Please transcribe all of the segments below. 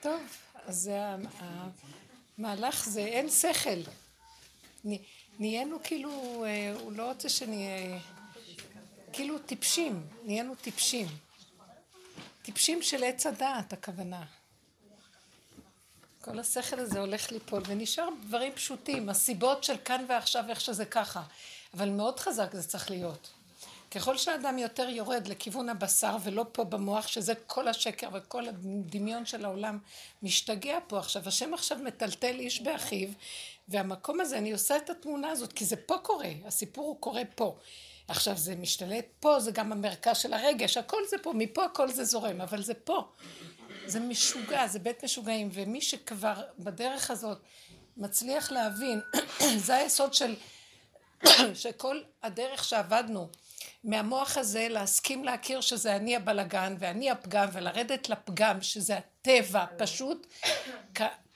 טוב, אז המהלך זה אין שכל. נהיינו כאילו, אה, הוא לא רוצה שנהיה, כאילו טיפשים, נהיינו טיפשים. טיפשים של עץ הדעת, הכוונה. כל השכל הזה הולך ליפול, ונשאר דברים פשוטים, הסיבות של כאן ועכשיו, איך שזה ככה. אבל מאוד חזק זה צריך להיות. ככל שהאדם יותר יורד לכיוון הבשר ולא פה במוח, שזה כל השקר וכל הדמיון של העולם משתגע פה עכשיו. השם עכשיו מטלטל איש באחיו, והמקום הזה, אני עושה את התמונה הזאת, כי זה פה קורה, הסיפור הוא קורה פה. עכשיו זה משתלט פה, זה גם המרכז של הרגש, הכל זה פה, מפה הכל זה זורם, אבל זה פה. זה משוגע, זה בית משוגעים, ומי שכבר בדרך הזאת מצליח להבין, זה היסוד של, שכל הדרך שעבדנו מהמוח הזה להסכים להכיר שזה אני הבלגן ואני הפגם ולרדת לפגם שזה הטבע פשוט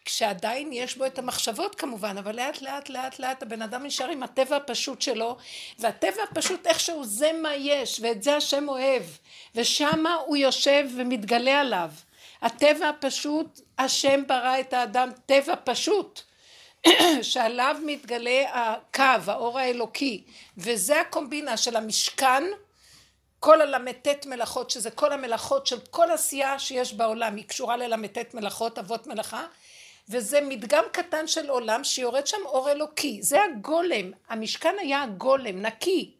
כשעדיין יש בו את המחשבות כמובן, אבל לאט לאט לאט לאט הבן אדם נשאר עם הטבע הפשוט שלו, והטבע הפשוט איכשהו זה מה יש, ואת זה השם אוהב, ושמה הוא יושב ומתגלה עליו. הטבע הפשוט, השם ברא את האדם טבע פשוט, שעליו מתגלה הקו, האור האלוקי, וזה הקומבינה של המשכן, כל הל"ט מלאכות, שזה כל המלאכות של כל עשייה שיש בעולם, היא קשורה לל"ט מלאכות, אבות מלאכה, וזה מדגם קטן של עולם שיורד שם אור אלוקי, זה הגולם, המשכן היה הגולם, נקי,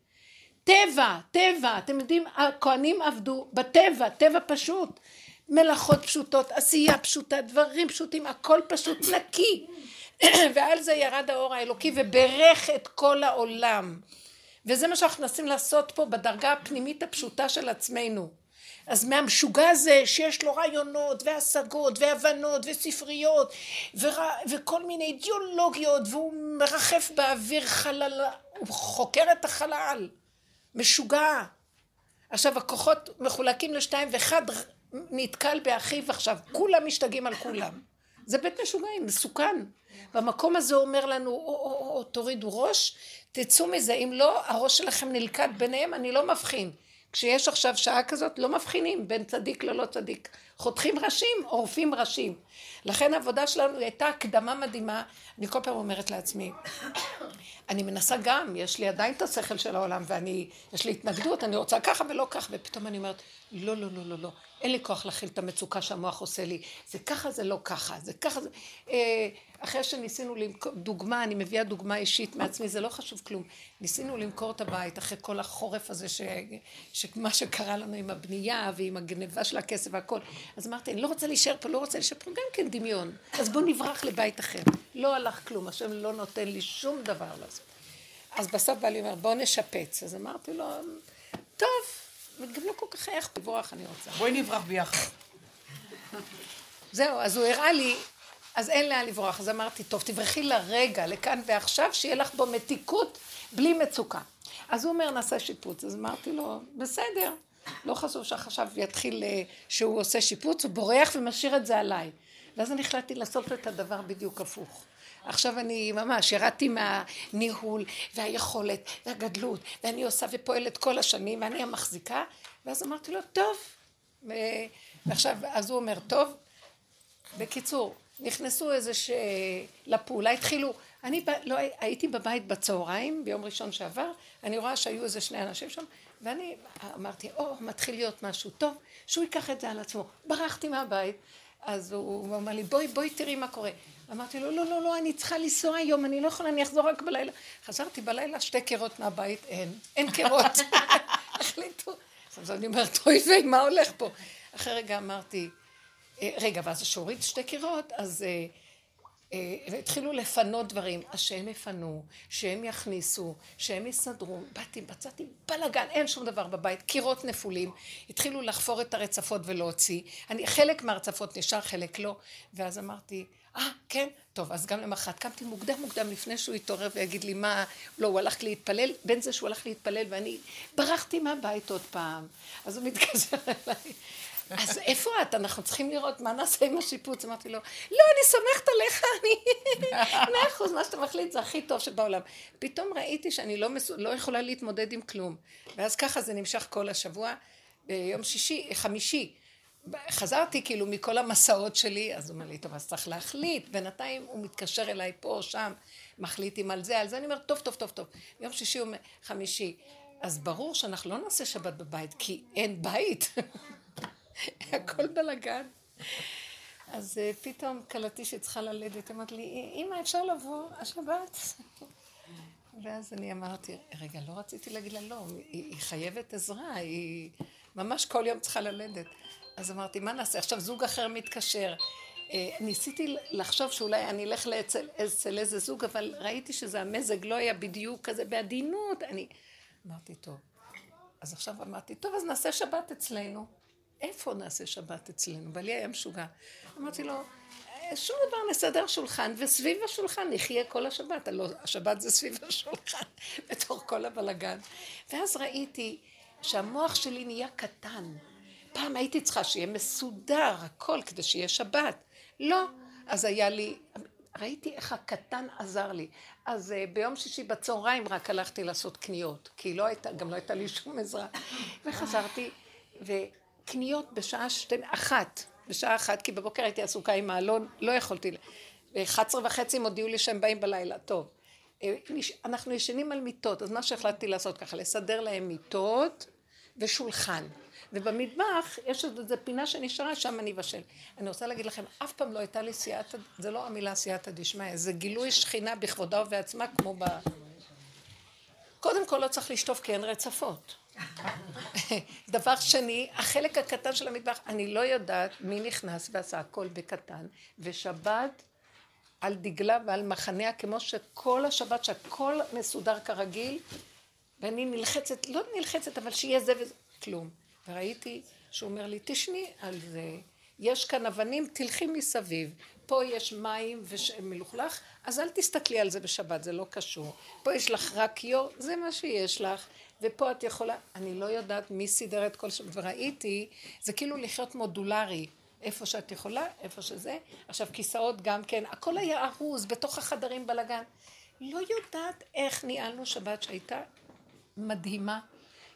טבע, טבע, אתם יודעים, הכהנים עבדו בטבע, טבע פשוט, מלאכות פשוטות, עשייה פשוטה, דברים פשוטים, הכל פשוט נקי, ועל זה ירד האור האלוקי וברך את כל העולם, וזה מה שאנחנו מנסים לעשות פה בדרגה הפנימית הפשוטה של עצמנו. אז מהמשוגע הזה שיש לו רעיונות והשגות והבנות וספריות ורע, וכל מיני אידיאולוגיות והוא מרחף באוויר חלל, הוא חוקר את החלל, משוגע. עכשיו הכוחות מחולקים לשתיים ואחד נתקל באחיו עכשיו, כולם משתגעים על כולם. זה בית משוגעים, מסוכן. והמקום הזה אומר לנו, או, או, או, או, תורידו ראש, תצאו מזה, אם לא, הראש שלכם נלכד ביניהם, אני לא מבחין. כשיש עכשיו שעה כזאת לא מבחינים בין צדיק ללא צדיק. חותכים ראשים, עורפים ראשים. לכן העבודה שלנו הייתה הקדמה מדהימה. אני כל פעם אומרת לעצמי, אני מנסה גם, יש לי עדיין את השכל של העולם ואני, יש לי התנגדות, אני רוצה ככה ולא ככה, ופתאום אני אומרת, לא, לא, לא, לא, לא, אין לי כוח להכיל את המצוקה שהמוח עושה לי, זה ככה, זה לא ככה, זה ככה, זה... אה, אחרי שניסינו למכור, דוגמה, אני מביאה דוגמה אישית מעצמי, זה לא חשוב כלום. ניסינו למכור את הבית אחרי כל החורף הזה, ש... שמה שקרה לנו עם הבנייה ועם הגניבה של הכסף והכל. אז אמרתי, אני לא רוצה להישאר פה, לא רוצה להישאר פה, גם כן דמיון. אז בואו נברח לבית אחר. לא הלך כלום, השם לא נותן לי שום דבר לעשות. אז בסוף בא לי אומר, בואו נשפץ. אז אמרתי לו, טוב, גם לא כל כך איך לברוח אני רוצה. בואי נברח ביחד. זהו, אז הוא הראה לי אז אין לאן לברוח. אז אמרתי, טוב, תברכי לרגע, לכאן ועכשיו, שיהיה לך בו מתיקות בלי מצוקה. אז הוא אומר, נעשה שיפוץ. אז אמרתי לו, בסדר. לא חשוב שהחשב יתחיל, אה, שהוא עושה שיפוץ, הוא בורח ומשאיר את זה עליי. ואז אני החלטתי לעשות את הדבר בדיוק הפוך. עכשיו אני ממש ירדתי מהניהול והיכולת והגדלות ואני עושה ופועלת כל השנים ואני המחזיקה ואז אמרתי לו טוב ועכשיו אז הוא אומר טוב בקיצור נכנסו איזה ש... לפעולה, התחילו, אני ב... לא, הייתי בבית בצהריים ביום ראשון שעבר, אני רואה שהיו איזה שני אנשים שם, ואני אמרתי, או, מתחיל להיות משהו טוב, שהוא ייקח את זה על עצמו. ברחתי מהבית, אז הוא אמר לי, בואי, בואי תראי מה קורה. אמרתי לו, לא, לא, לא, אני צריכה לנסוע היום, אני לא יכולה, אני אחזור רק בלילה. חזרתי בלילה, שתי קירות מהבית, אין, אין קירות. החליטו. אז אני אומרת, אוי ויי, מה הולך פה? אחרי רגע אמרתי, אה, רגע, ואז כשהוריד שתי קירות, אז אה, אה, התחילו לפנות דברים. אז שהם יפנו, שהם יכניסו, שהם יסדרו. באתי, מצאתי בלאגן, אין שום דבר בבית, קירות נפולים. התחילו לחפור את הרצפות ולהוציא. אני, חלק מהרצפות נשאר, חלק לא. ואז אמרתי, אה, ah, כן? טוב, אז גם למחרת קמתי מוקדם מוקדם לפני שהוא יתעורר ויגיד לי מה, לא, הוא הלך להתפלל, בין זה שהוא הלך להתפלל ואני ברחתי מהבית עוד פעם. אז הוא מתקשר אליי. אז איפה את? אנחנו צריכים לראות מה נעשה עם השיפוץ. אמרתי לו, לא, אני סומכת עליך, אני... מאה אחוז, מה שאתה מחליט זה הכי טוב שבעולם. פתאום ראיתי שאני לא, מס... לא יכולה להתמודד עם כלום. ואז ככה זה נמשך כל השבוע. ביום שישי, חמישי, חזרתי כאילו מכל המסעות שלי, אז הוא אומר לי, טוב, אז צריך להחליט. בינתיים הוא מתקשר אליי פה או שם, מחליטים על זה, על זה, אני אומרת, טוב, טוב, טוב, טוב. יום שישי או חמישי. אז ברור שאנחנו לא נעשה שבת בבית, כי אין בית. הכל בלאגן. אז uh, פתאום כלתי שצריכה ללדת, אמרת לי, אמא, אפשר לבוא השבת? ואז אני אמרתי, רגע, לא רציתי להגיד לה לא, היא חייבת עזרה, היא ממש כל יום צריכה ללדת. אז אמרתי, מה נעשה? עכשיו זוג אחר מתקשר. אה, ניסיתי לחשוב שאולי אני אלך לאצל, אצל איזה זוג, אבל ראיתי שזה המזג לא היה בדיוק כזה בעדינות. אני אמרתי, טוב. אז עכשיו אמרתי, טוב, אז נעשה שבת אצלנו. איפה נעשה שבת אצלנו? בעלי היה משוגע. אמרתי לו, שום דבר נסדר שולחן, וסביב השולחן נחיה כל השבת. הלוא השבת זה סביב השולחן, בתוך כל הבלגן. ואז ראיתי שהמוח שלי נהיה קטן. פעם הייתי צריכה שיהיה מסודר, הכל, כדי שיהיה שבת. לא. אז היה לי, ראיתי איך הקטן עזר לי. אז uh, ביום שישי בצהריים רק הלכתי לעשות קניות, כי לא הייתה, גם לא הייתה לי שום עזרה. וחזרתי, וקניות בשעה שתי, אחת, בשעה אחת, כי בבוקר הייתי עסוקה עם האלון, לא יכולתי. ב-11 וחצי הם הודיעו לי שהם באים בלילה, טוב. אה, אנחנו ישנים על מיטות, אז מה שהחלטתי לעשות ככה, לסדר להם מיטות ושולחן. ובמטבח יש עוד איזה פינה שנשארה, שם אני אבשל. אני רוצה להגיד לכם, אף פעם לא הייתה לי סייעתא, זה לא המילה סייעתא דשמיא, זה גילוי שכינה בכבודה ובעצמה, כמו ב... קודם כל לא צריך לשטוף כי אין רצפות. דבר שני, החלק הקטן של המטבח, אני לא יודעת מי נכנס ועשה הכל בקטן, ושבת על דגלה ועל מחניה, כמו שכל השבת, שהכל מסודר כרגיל, ואני נלחצת, לא נלחצת, אבל שיהיה זה וזה, כלום. וראיתי שהוא אומר לי, תשני על זה, יש כאן אבנים, תלכי מסביב. פה יש מים ומלוכלך, אז אל תסתכלי על זה בשבת, זה לא קשור. פה יש לך רק יור, זה מה שיש לך. ופה את יכולה, אני לא יודעת מי סידר את כל שם, וראיתי, זה כאילו לחיות מודולרי, איפה שאת יכולה, איפה שזה. עכשיו כיסאות גם כן, הכל היה ארוז, בתוך החדרים בלאגן. לא יודעת איך ניהלנו שבת שהייתה מדהימה,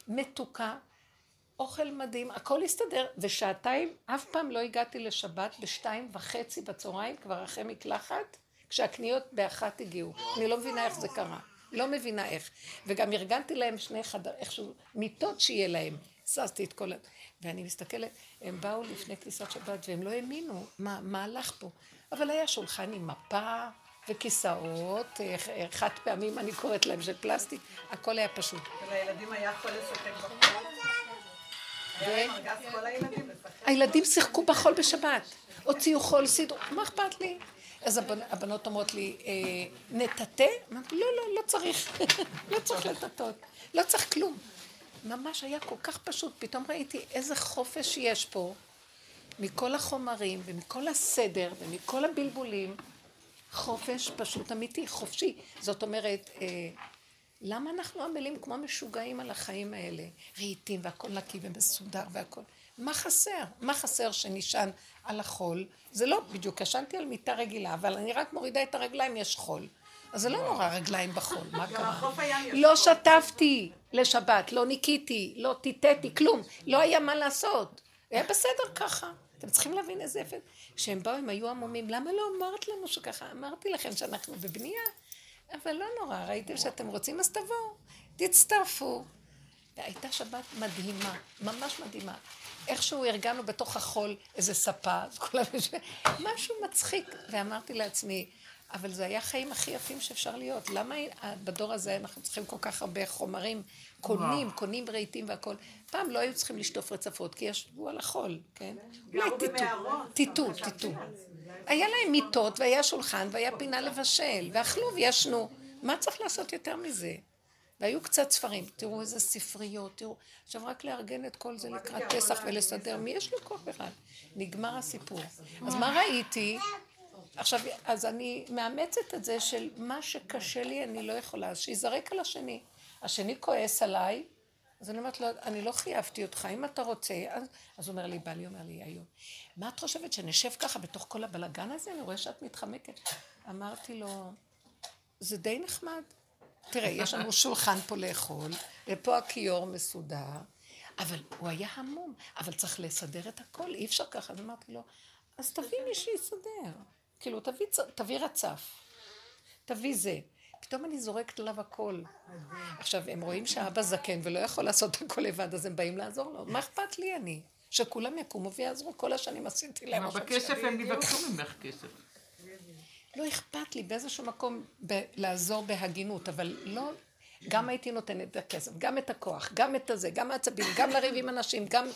מתוקה, אוכל מדהים, הכל הסתדר, ושעתיים, אף פעם לא הגעתי לשבת בשתיים וחצי בצהריים, כבר אחרי מקלחת, כשהקניות באחת הגיעו. אני לא מבינה איך זה קרה. לא מבינה איך. וגם ארגנתי להם שני חדר, איכשהו, מיטות שיהיה להם. זזתי את כל ה... ואני מסתכלת, הם באו לפני כניסת שבת והם לא האמינו מה, מה הלך פה. אבל היה שולחן עם מפה וכיסאות, אה, חד פעמים אני קוראת להם של פלסטיק, הכל היה פשוט. ולילדים היה יכול לשחק בחול? הילדים שיחקו בחול בשבת, הוציאו חול, סידרו, מה אכפת לי? אז הבנות אומרות לי, אה, נטאטא? אמרתי, לא, לא, לא צריך, לא צריך לטאטות, לא צריך כלום. ממש היה כל כך פשוט, פתאום ראיתי איזה חופש יש פה מכל החומרים ומכל הסדר ומכל הבלבולים, חופש פשוט אמיתי, חופשי. זאת אומרת, אה, למה אנחנו עמלים כמו משוגעים על החיים האלה? רהיטים והכל נקי ומסודר והכל. מה חסר? מה חסר שנשען על החול? זה לא בדיוק, ישנתי על מיטה רגילה, אבל אני רק מורידה את הרגליים, יש חול. אז זה לא נורא רגליים בחול, מה קרה? לא שטפתי לשבת, לא ניקיתי, לא טיטטי, כלום. לא היה מה לעשות. היה בסדר ככה. אתם צריכים להבין איזה יפה. כשהם באו, הם היו עמומים, למה לא אמרת לנו שככה? אמרתי לכם שאנחנו בבנייה. אבל לא נורא, ראיתם שאתם רוצים, אז תבואו, תצטרפו. והייתה שבת מדהימה, ממש מדהימה. איכשהו ארגנו בתוך החול איזה ספה, אז כולם משהו מצחיק. ואמרתי לעצמי, אבל זה היה חיים הכי יפים שאפשר להיות. למה בדור הזה אנחנו צריכים כל כך הרבה חומרים, קונים, קונים רהיטים והכול. פעם לא היו צריכים לשטוף רצפות, כי ישבו על החול, כן? אולי טיטו, טיטו. היה להם מיטות, והיה שולחן, והיה פינה לבשל, ואכלו וישנו. מה צריך לעשות יותר מזה? והיו קצת ספרים, תראו איזה ספריות, תראו. עכשיו רק לארגן את כל זה לקראת פסח ולסדר, מי יש לו כוח בכלל? נגמר הסיפור. אז מה ראיתי? עכשיו, אז אני מאמצת את זה של מה שקשה לי אני לא יכולה, אז שיזרק על השני. השני כועס עליי, אז אני אומרת לו, אני לא חייבתי אותך, אם אתה רוצה, אז, אז הוא אומר לי, בעלי אומר לי היום, מה את חושבת, שנשב ככה בתוך כל הבלגן הזה? אני רואה שאת מתחמקת. אמרתי לו, זה די נחמד. תראה, יש לנו שולחן פה לאכול, ופה הכיור מסודר, אבל הוא היה המום, אבל צריך לסדר את הכל, אי אפשר ככה. אז אמרתי לו, אז תביא מי שיסדר. כאילו, תביא, תביא רצף, תביא זה. פתאום אני זורקת עליו הכל. עכשיו, הם רואים שהאבא זקן ולא יכול לעשות הכל לבד, אז הם באים לעזור לו. מה אכפת לי אני? שכולם יקומו ויעזרו, כל השנים עשיתי להם עכשיו. בכסף הם יבקשו ממך כסף. לא אכפת לי באיזשהו מקום ב- לעזור בהגינות, אבל לא... גם הייתי נותנת את הכסף, גם את הכוח, גם את הזה, גם העצבים, גם לריב עם אנשים, גם...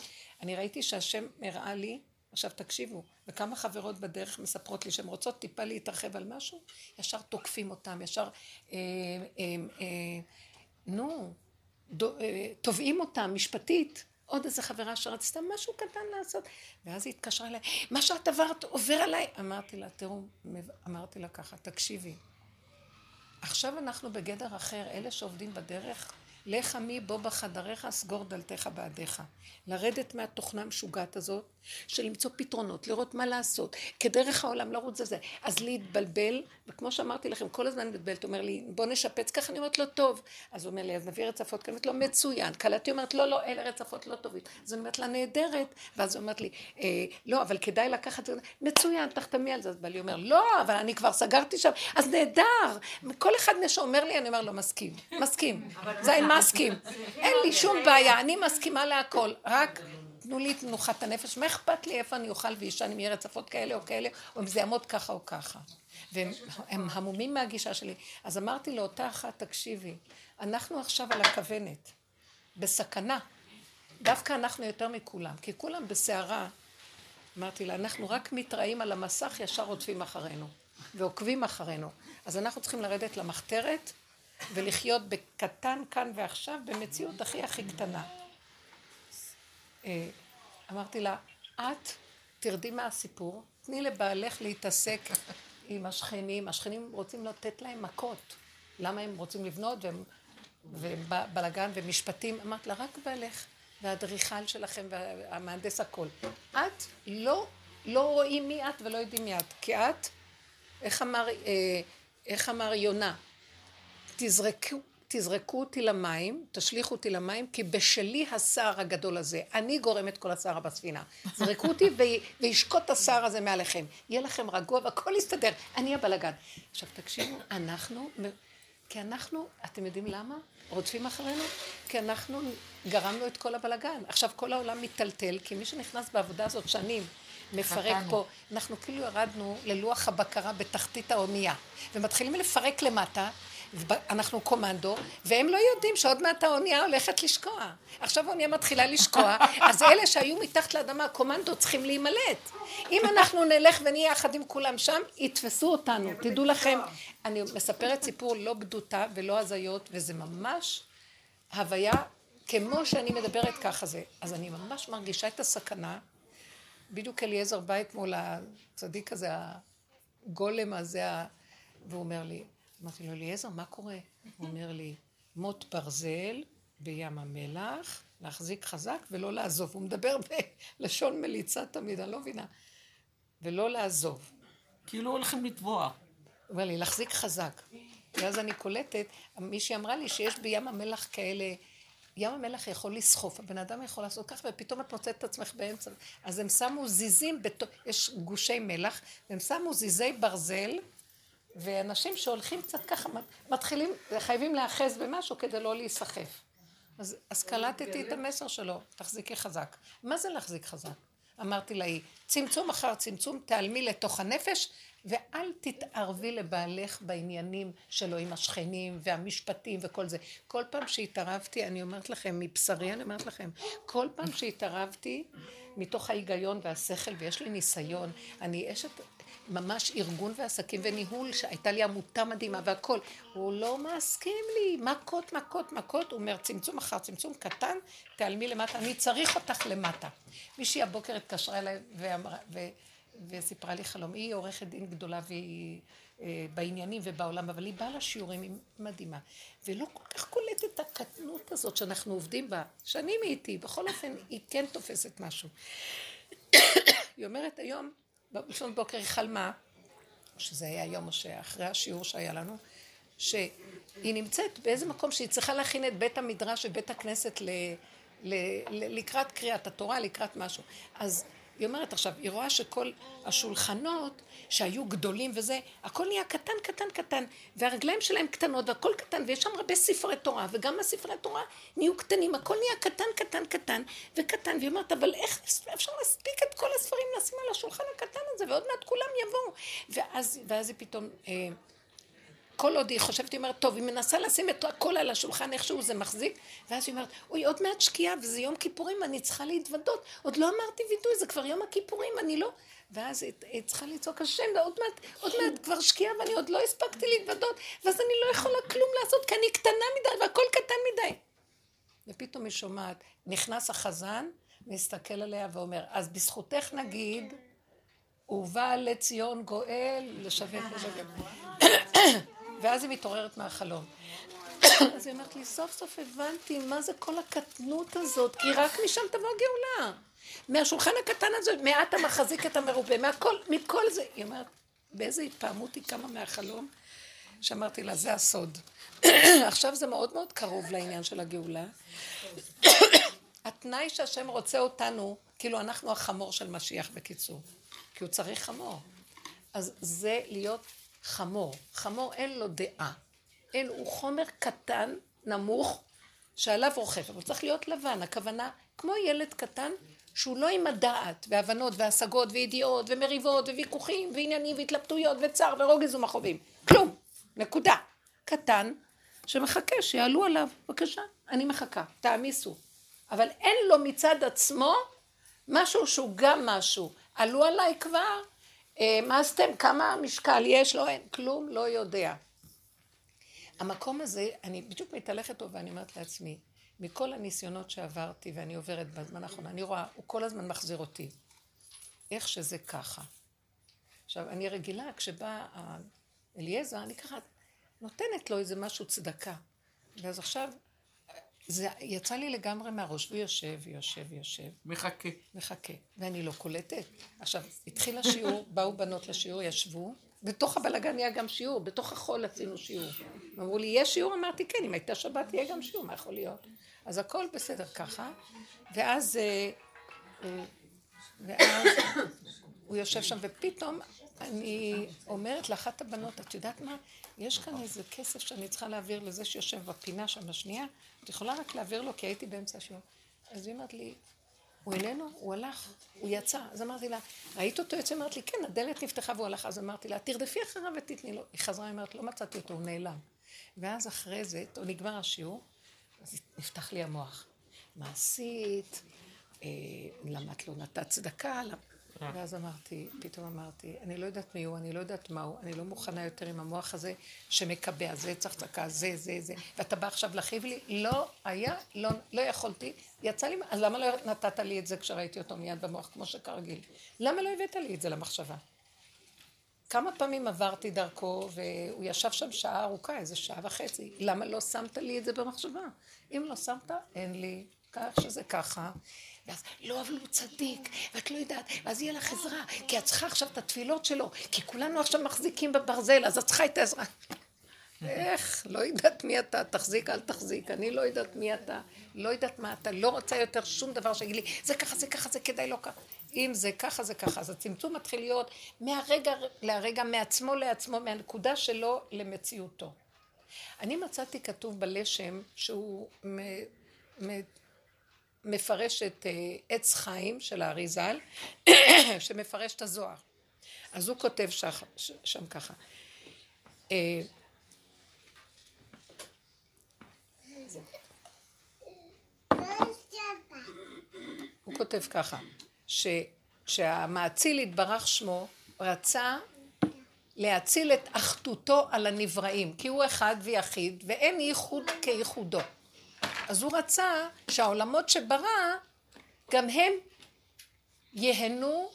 אני ראיתי שהשם הראה לי, עכשיו תקשיבו, וכמה חברות בדרך מספרות לי שהן רוצות טיפה להתרחב על משהו, ישר תוקפים אותם, ישר... אה, אה, אה, נו, אה, תובעים אותם משפטית. עוד איזה חברה שרצתה משהו קטן לעשות. ואז היא התקשרה אליי, מה שאת עברת עובר עליי. אמרתי לה, תראו, אמרתי לה ככה, תקשיבי. עכשיו אנחנו בגדר אחר, אלה שעובדים בדרך, לך עמי בוא בחדריך, סגור דלתיך בעדיך. לרדת מהתוכנה המשוגעת הזאת, של למצוא פתרונות, לראות מה לעשות, כדרך העולם לרוץ על זה. אז להתבלבל, וכמו שאמרתי לכם, כל הזמן מתבלבלת, אומר לי, בוא נשפץ ככה, אני אומרת לו, טוב. אז הוא אומר לי, אז נביא רצפות, כי אני אומרת לו, מצוין. כלתי אומרת, לא, לא, אלה רצפות לא טובים. אז אני אומרת לה, נהדרת. ואז היא אומרת לי, אה, לא, אבל כדאי לקחת, מצוין, תחתמי על זה. אז בעלי אומר, לא, אבל אני כבר סגרתי שם, אז נהדר. כל אחד שאומר לי, אני אומר לו, מסכים, מסכים. זה מסכים. אין לי שום בעיה, אני מסכימה להכל. רק תנו לי את מנוחת הנפש, מה אכפת לי איפה אני אוכל ואישן אם יהיה רצפות כאלה או כאלה, או אם זה יעמוד ככה או ככה. והם המומים מהגישה שלי. אז אמרתי לאותה אחת, תקשיבי, אנחנו עכשיו על הכוונת, בסכנה. דווקא אנחנו יותר מכולם, כי כולם בסערה. אמרתי לה, אנחנו רק מתראים על המסך, ישר רודפים אחרינו, ועוקבים אחרינו. אז אנחנו צריכים לרדת למחתרת ולחיות בקטן כאן ועכשיו, במציאות הכי הכי קטנה. אמרתי לה, את תרדי מהסיפור, תני לבעלך להתעסק עם השכנים, השכנים רוצים לתת להם מכות. למה הם רוצים לבנות והם, ובלאגן ומשפטים? אמרת לה, רק בעלך והאדריכל שלכם והמהנדס הכל. את לא, לא רואים מי את ולא יודעים מי את, כי את, איך אמר, אה, איך אמר יונה? תזרקו, תזרקו אותי למים, תשליכו אותי למים, כי בשלי הסער הגדול הזה. אני גורם את כל הסער בספינה. זרקו אותי וישקוט הסער הזה מעליכם. יהיה לכם רגוע והכל יסתדר. אני הבלגן. עכשיו תקשיבו, אנחנו, כי אנחנו, אתם יודעים למה? רודפים אחרינו? כי אנחנו גרמנו את כל הבלגן. עכשיו כל העולם מיטלטל, כי מי שנכנס בעבודה הזאת שנים, מפרק פה, אנחנו כאילו ירדנו ללוח הבקרה בתחתית האונייה, ומתחילים לפרק למטה, אנחנו קומנדו, והם לא יודעים שעוד מעט האונייה הולכת לשקוע. עכשיו האונייה מתחילה לשקוע, אז אלה שהיו מתחת לאדמה, הקומנדו, צריכים להימלט. אם אנחנו נלך ונהיה יחד עם כולם שם, יתפסו אותנו. תדעו לכם, אני מספרת סיפור לא בדותה ולא הזיות, וזה ממש הוויה, כמו שאני מדברת ככה זה. אז אני ממש מרגישה את הסכנה. בדיוק אליעזר בא אתמול הצדיק הזה, הגולם הזה, והוא אומר לי, אמרתי לו, אליעזר, מה קורה? הוא אומר לי, מוט ברזל בים המלח, להחזיק חזק ולא לעזוב. הוא מדבר בלשון מליצה תמיד, אני לא מבינה. ולא לעזוב. כאילו הולכים לטבוע. הוא אומר לי, להחזיק חזק. ואז אני קולטת, מישהי אמרה לי שיש בים המלח כאלה, ים המלח יכול לסחוף, הבן אדם יכול לעשות ככה, ופתאום את מוצאת את עצמך באמצע. אז הם שמו זיזים, בת... יש גושי מלח, והם שמו זיזי ברזל, ואנשים שהולכים קצת ככה, מתחילים, חייבים להיאחז במשהו כדי לא להיסחף. אז, אז קלטתי את המסר שלו, תחזיקי חזק. מה זה להחזיק חזק? אמרתי לה, צמצום אחר צמצום, תעלמי לתוך הנפש, ואל תתערבי לבעלך בעניינים שלו עם השכנים והמשפטים וכל זה. כל פעם שהתערבתי, אני אומרת לכם, מבשרי אני אומרת לכם, כל פעם שהתערבתי, מתוך ההיגיון והשכל, ויש לי ניסיון, אני אשת ממש ארגון ועסקים וניהול, שהייתה לי עמותה מדהימה והכל. הוא לא מסכים לי, מכות, מכות, מכות. הוא אומר, צמצום אחר צמצום קטן, תעלמי למטה, אני צריך אותך למטה. מישהי הבוקר התקשרה אליי ואמרה, ו, וסיפרה לי חלום. היא עורכת דין גדולה והיא אה, בעניינים ובעולם, אבל היא באה לשיעורים, היא מדהימה. ולא כל כך קולטת את הקטנות הזאת שאנחנו עובדים בה. שנים היא איתי, בכל אופן, היא כן תופסת משהו. היא אומרת היום, בראשון בוקר היא חלמה, שזה היה יום שאחרי השיעור שהיה לנו, שהיא נמצאת באיזה מקום שהיא צריכה להכין את בית המדרש ובית הכנסת לקראת קריאת התורה, לקראת משהו. אז היא אומרת עכשיו, היא רואה שכל השולחנות שהיו גדולים וזה, הכל נהיה קטן, קטן, קטן, והרגליים שלהם קטנות והכל קטן, ויש שם הרבה ספרי תורה, וגם הספרי תורה נהיו קטנים, הכל נהיה קטן, קטן, קטן וקטן, והיא אומרת, אבל איך אפשר להספיק את כל הספרים לשים על השולחן הקטן הזה, ועוד מעט כולם יבואו. ואז, ואז היא פתאום... אה, כל עוד היא חושבת, היא אומרת, טוב, היא מנסה לשים את הכל על השולחן, איכשהו זה מחזיק, ואז היא אומרת, אוי, עוד מעט שקיעה, וזה יום כיפורים, אני צריכה להתוודות. עוד לא אמרתי וידוי, זה כבר יום הכיפורים, אני לא... ואז היא, צריכה לצעוק השם, ועוד מעט, עוד מעט כבר שקיעה, ואני עוד לא הספקתי להתוודות, ואז אני לא יכולה כלום לעשות, כי אני קטנה מדי, והכל קטן מדי. ופתאום היא שומעת, נכנס החזן, מסתכל עליה ואומר, אז בזכותך נגיד, ובא לציון גואל, לשווק לשווק. ואז היא מתעוררת מהחלום. אז היא אומרת לי, סוף סוף הבנתי מה זה כל הקטנות הזאת, כי רק משם תבוא הגאולה. מהשולחן הקטן הזה, מעט המחזיק את המרובה, מהכל, מכל זה. היא אומרת, באיזה התפעמות היא קמה מהחלום, שאמרתי לה, זה הסוד. עכשיו זה מאוד מאוד קרוב לעניין של הגאולה. התנאי שהשם רוצה אותנו, כאילו אנחנו החמור של משיח בקיצור, כי הוא צריך חמור. אז זה להיות חמור. חמור אין לו דעה. אין, הוא חומר קטן, נמוך, שעליו רוכב, אבל צריך להיות לבן. הכוונה, כמו ילד קטן, שהוא לא עם הדעת, והבנות, והשגות, וידיעות, ומריבות, וויכוחים, ועניינים, והתלבטויות, וצער, ורוגז ומכאובים. כלום. נקודה. קטן, שמחכה שיעלו עליו. בבקשה, אני מחכה. תעמיסו. אבל אין לו מצד עצמו משהו שהוא גם משהו. עלו עליי כבר, אה, מה עשיתם? כמה משקל יש? לא, אין, כלום לא יודע. המקום הזה, אני בדיוק מתהלכת טוב ואני אומרת לעצמי, מכל הניסיונות שעברתי ואני עוברת בזמן האחרון, אני רואה, הוא כל הזמן מחזיר אותי. איך שזה ככה. עכשיו, אני רגילה, כשבא אליעזר, אני ככה נותנת לו איזה משהו צדקה. ואז עכשיו, זה יצא לי לגמרי מהראש, ויושב, ויושב, ויושב. מחכה. מחכה, ואני לא קולטת. עכשיו, התחיל השיעור, באו בנות לשיעור, ישבו, בתוך הבלגן היה גם שיעור, בתוך החול עשינו שיעור. אמרו לי, יש שיעור? אמרתי, כן, אם הייתה שבת יהיה גם שיעור, מה יכול להיות? אז הכל בסדר ככה, ואז, אה, אה, ואז הוא יושב שם, ופתאום אני אומרת לאחת הבנות, את יודעת מה? יש כאן איזה כסף שאני צריכה להעביר לזה שיושב בפינה שם השנייה, את יכולה רק להעביר לו, כי הייתי באמצע השיעור. אז היא אומרת לי, הוא איננו, הוא הלך, הוא יצא. אז אמרתי לה, ראית אותו יוצא? אמרת לי, כן, הדלת נפתחה והוא הלך. אז אמרתי לה, תרדפי אחריו ותתני לו. היא חזרה, היא אומרת, לא מצאתי אותו, הוא נעלם. ואז אחרי זה, נגמר השיעור, אז נפתח לי המוח. מה עשית? אה, למה את לא נתת צדקה? אה. ואז אמרתי, פתאום אמרתי, אני לא יודעת מי הוא, אני לא יודעת מה הוא, אני לא מוכנה יותר עם המוח הזה שמקבע, זה צריך צחקה, זה, זה, זה, ואתה בא עכשיו להכאיב לי? לא היה, לא, לא יכולתי, יצא לי, אז למה לא נתת לי את זה כשראיתי אותו מיד במוח, כמו שכרגיל? למה לא הבאת לי את זה למחשבה? כמה פעמים עברתי דרכו, והוא ישב שם שעה ארוכה, איזה שעה וחצי. למה לא שמת לי את זה במחשבה? אם לא שמת, אין לי, כך שזה ככה. ואז, לא, אבל הוא צדיק, ואת לא יודעת, ואז יהיה לך עזרה, כי את צריכה עכשיו את התפילות שלו, כי כולנו עכשיו מחזיקים בברזל, אז את צריכה את העזרה. איך? לא יודעת מי אתה, תחזיק, אל תחזיק, אני לא יודעת מי אתה, לא יודעת מה אתה, לא רוצה יותר שום דבר שיגיד לי, זה ככה, זה ככה, זה כדאי, לא ככה. אם זה ככה, זה ככה. אז הצמצום מתחיל להיות מהרגע להרגע, מעצמו לעצמו, מהנקודה שלו למציאותו. אני מצאתי כתוב בלשם שהוא מפרש את אה, עץ חיים של האריזל, שמפרש את הזוהר. אז הוא כותב שח, שם ככה. אה, הוא כותב ככה, ש, שהמאציל יתברך שמו רצה להציל את אחדותו על הנבראים, כי הוא אחד ויחיד, ואין ייחוד כייחודו. אז הוא רצה שהעולמות שברא, גם הם ייהנו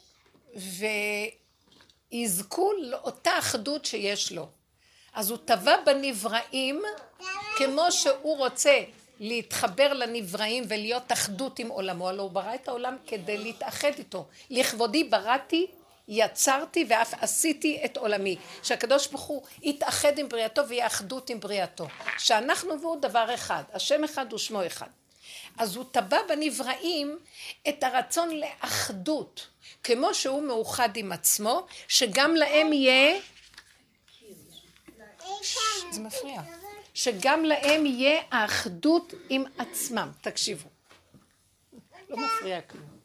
ויזכו לאותה אחדות שיש לו. אז הוא טבע בנבראים כמו שהוא רוצה להתחבר לנבראים ולהיות אחדות עם עולמו, הלוא הוא ברא את העולם כדי להתאחד איתו. לכבודי בראתי, יצרתי ואף עשיתי את עולמי. שהקדוש ברוך הוא יתאחד עם בריאתו ויהיה אחדות עם בריאתו. שאנחנו והוא דבר אחד, השם אחד ושמו אחד. אז הוא טבע בנבראים את הרצון לאחדות, כמו שהוא מאוחד עם עצמו, שגם להם יהיה... זה מפריע. שגם להם יהיה האחדות עם עצמם. תקשיבו. לא מפריע כלום.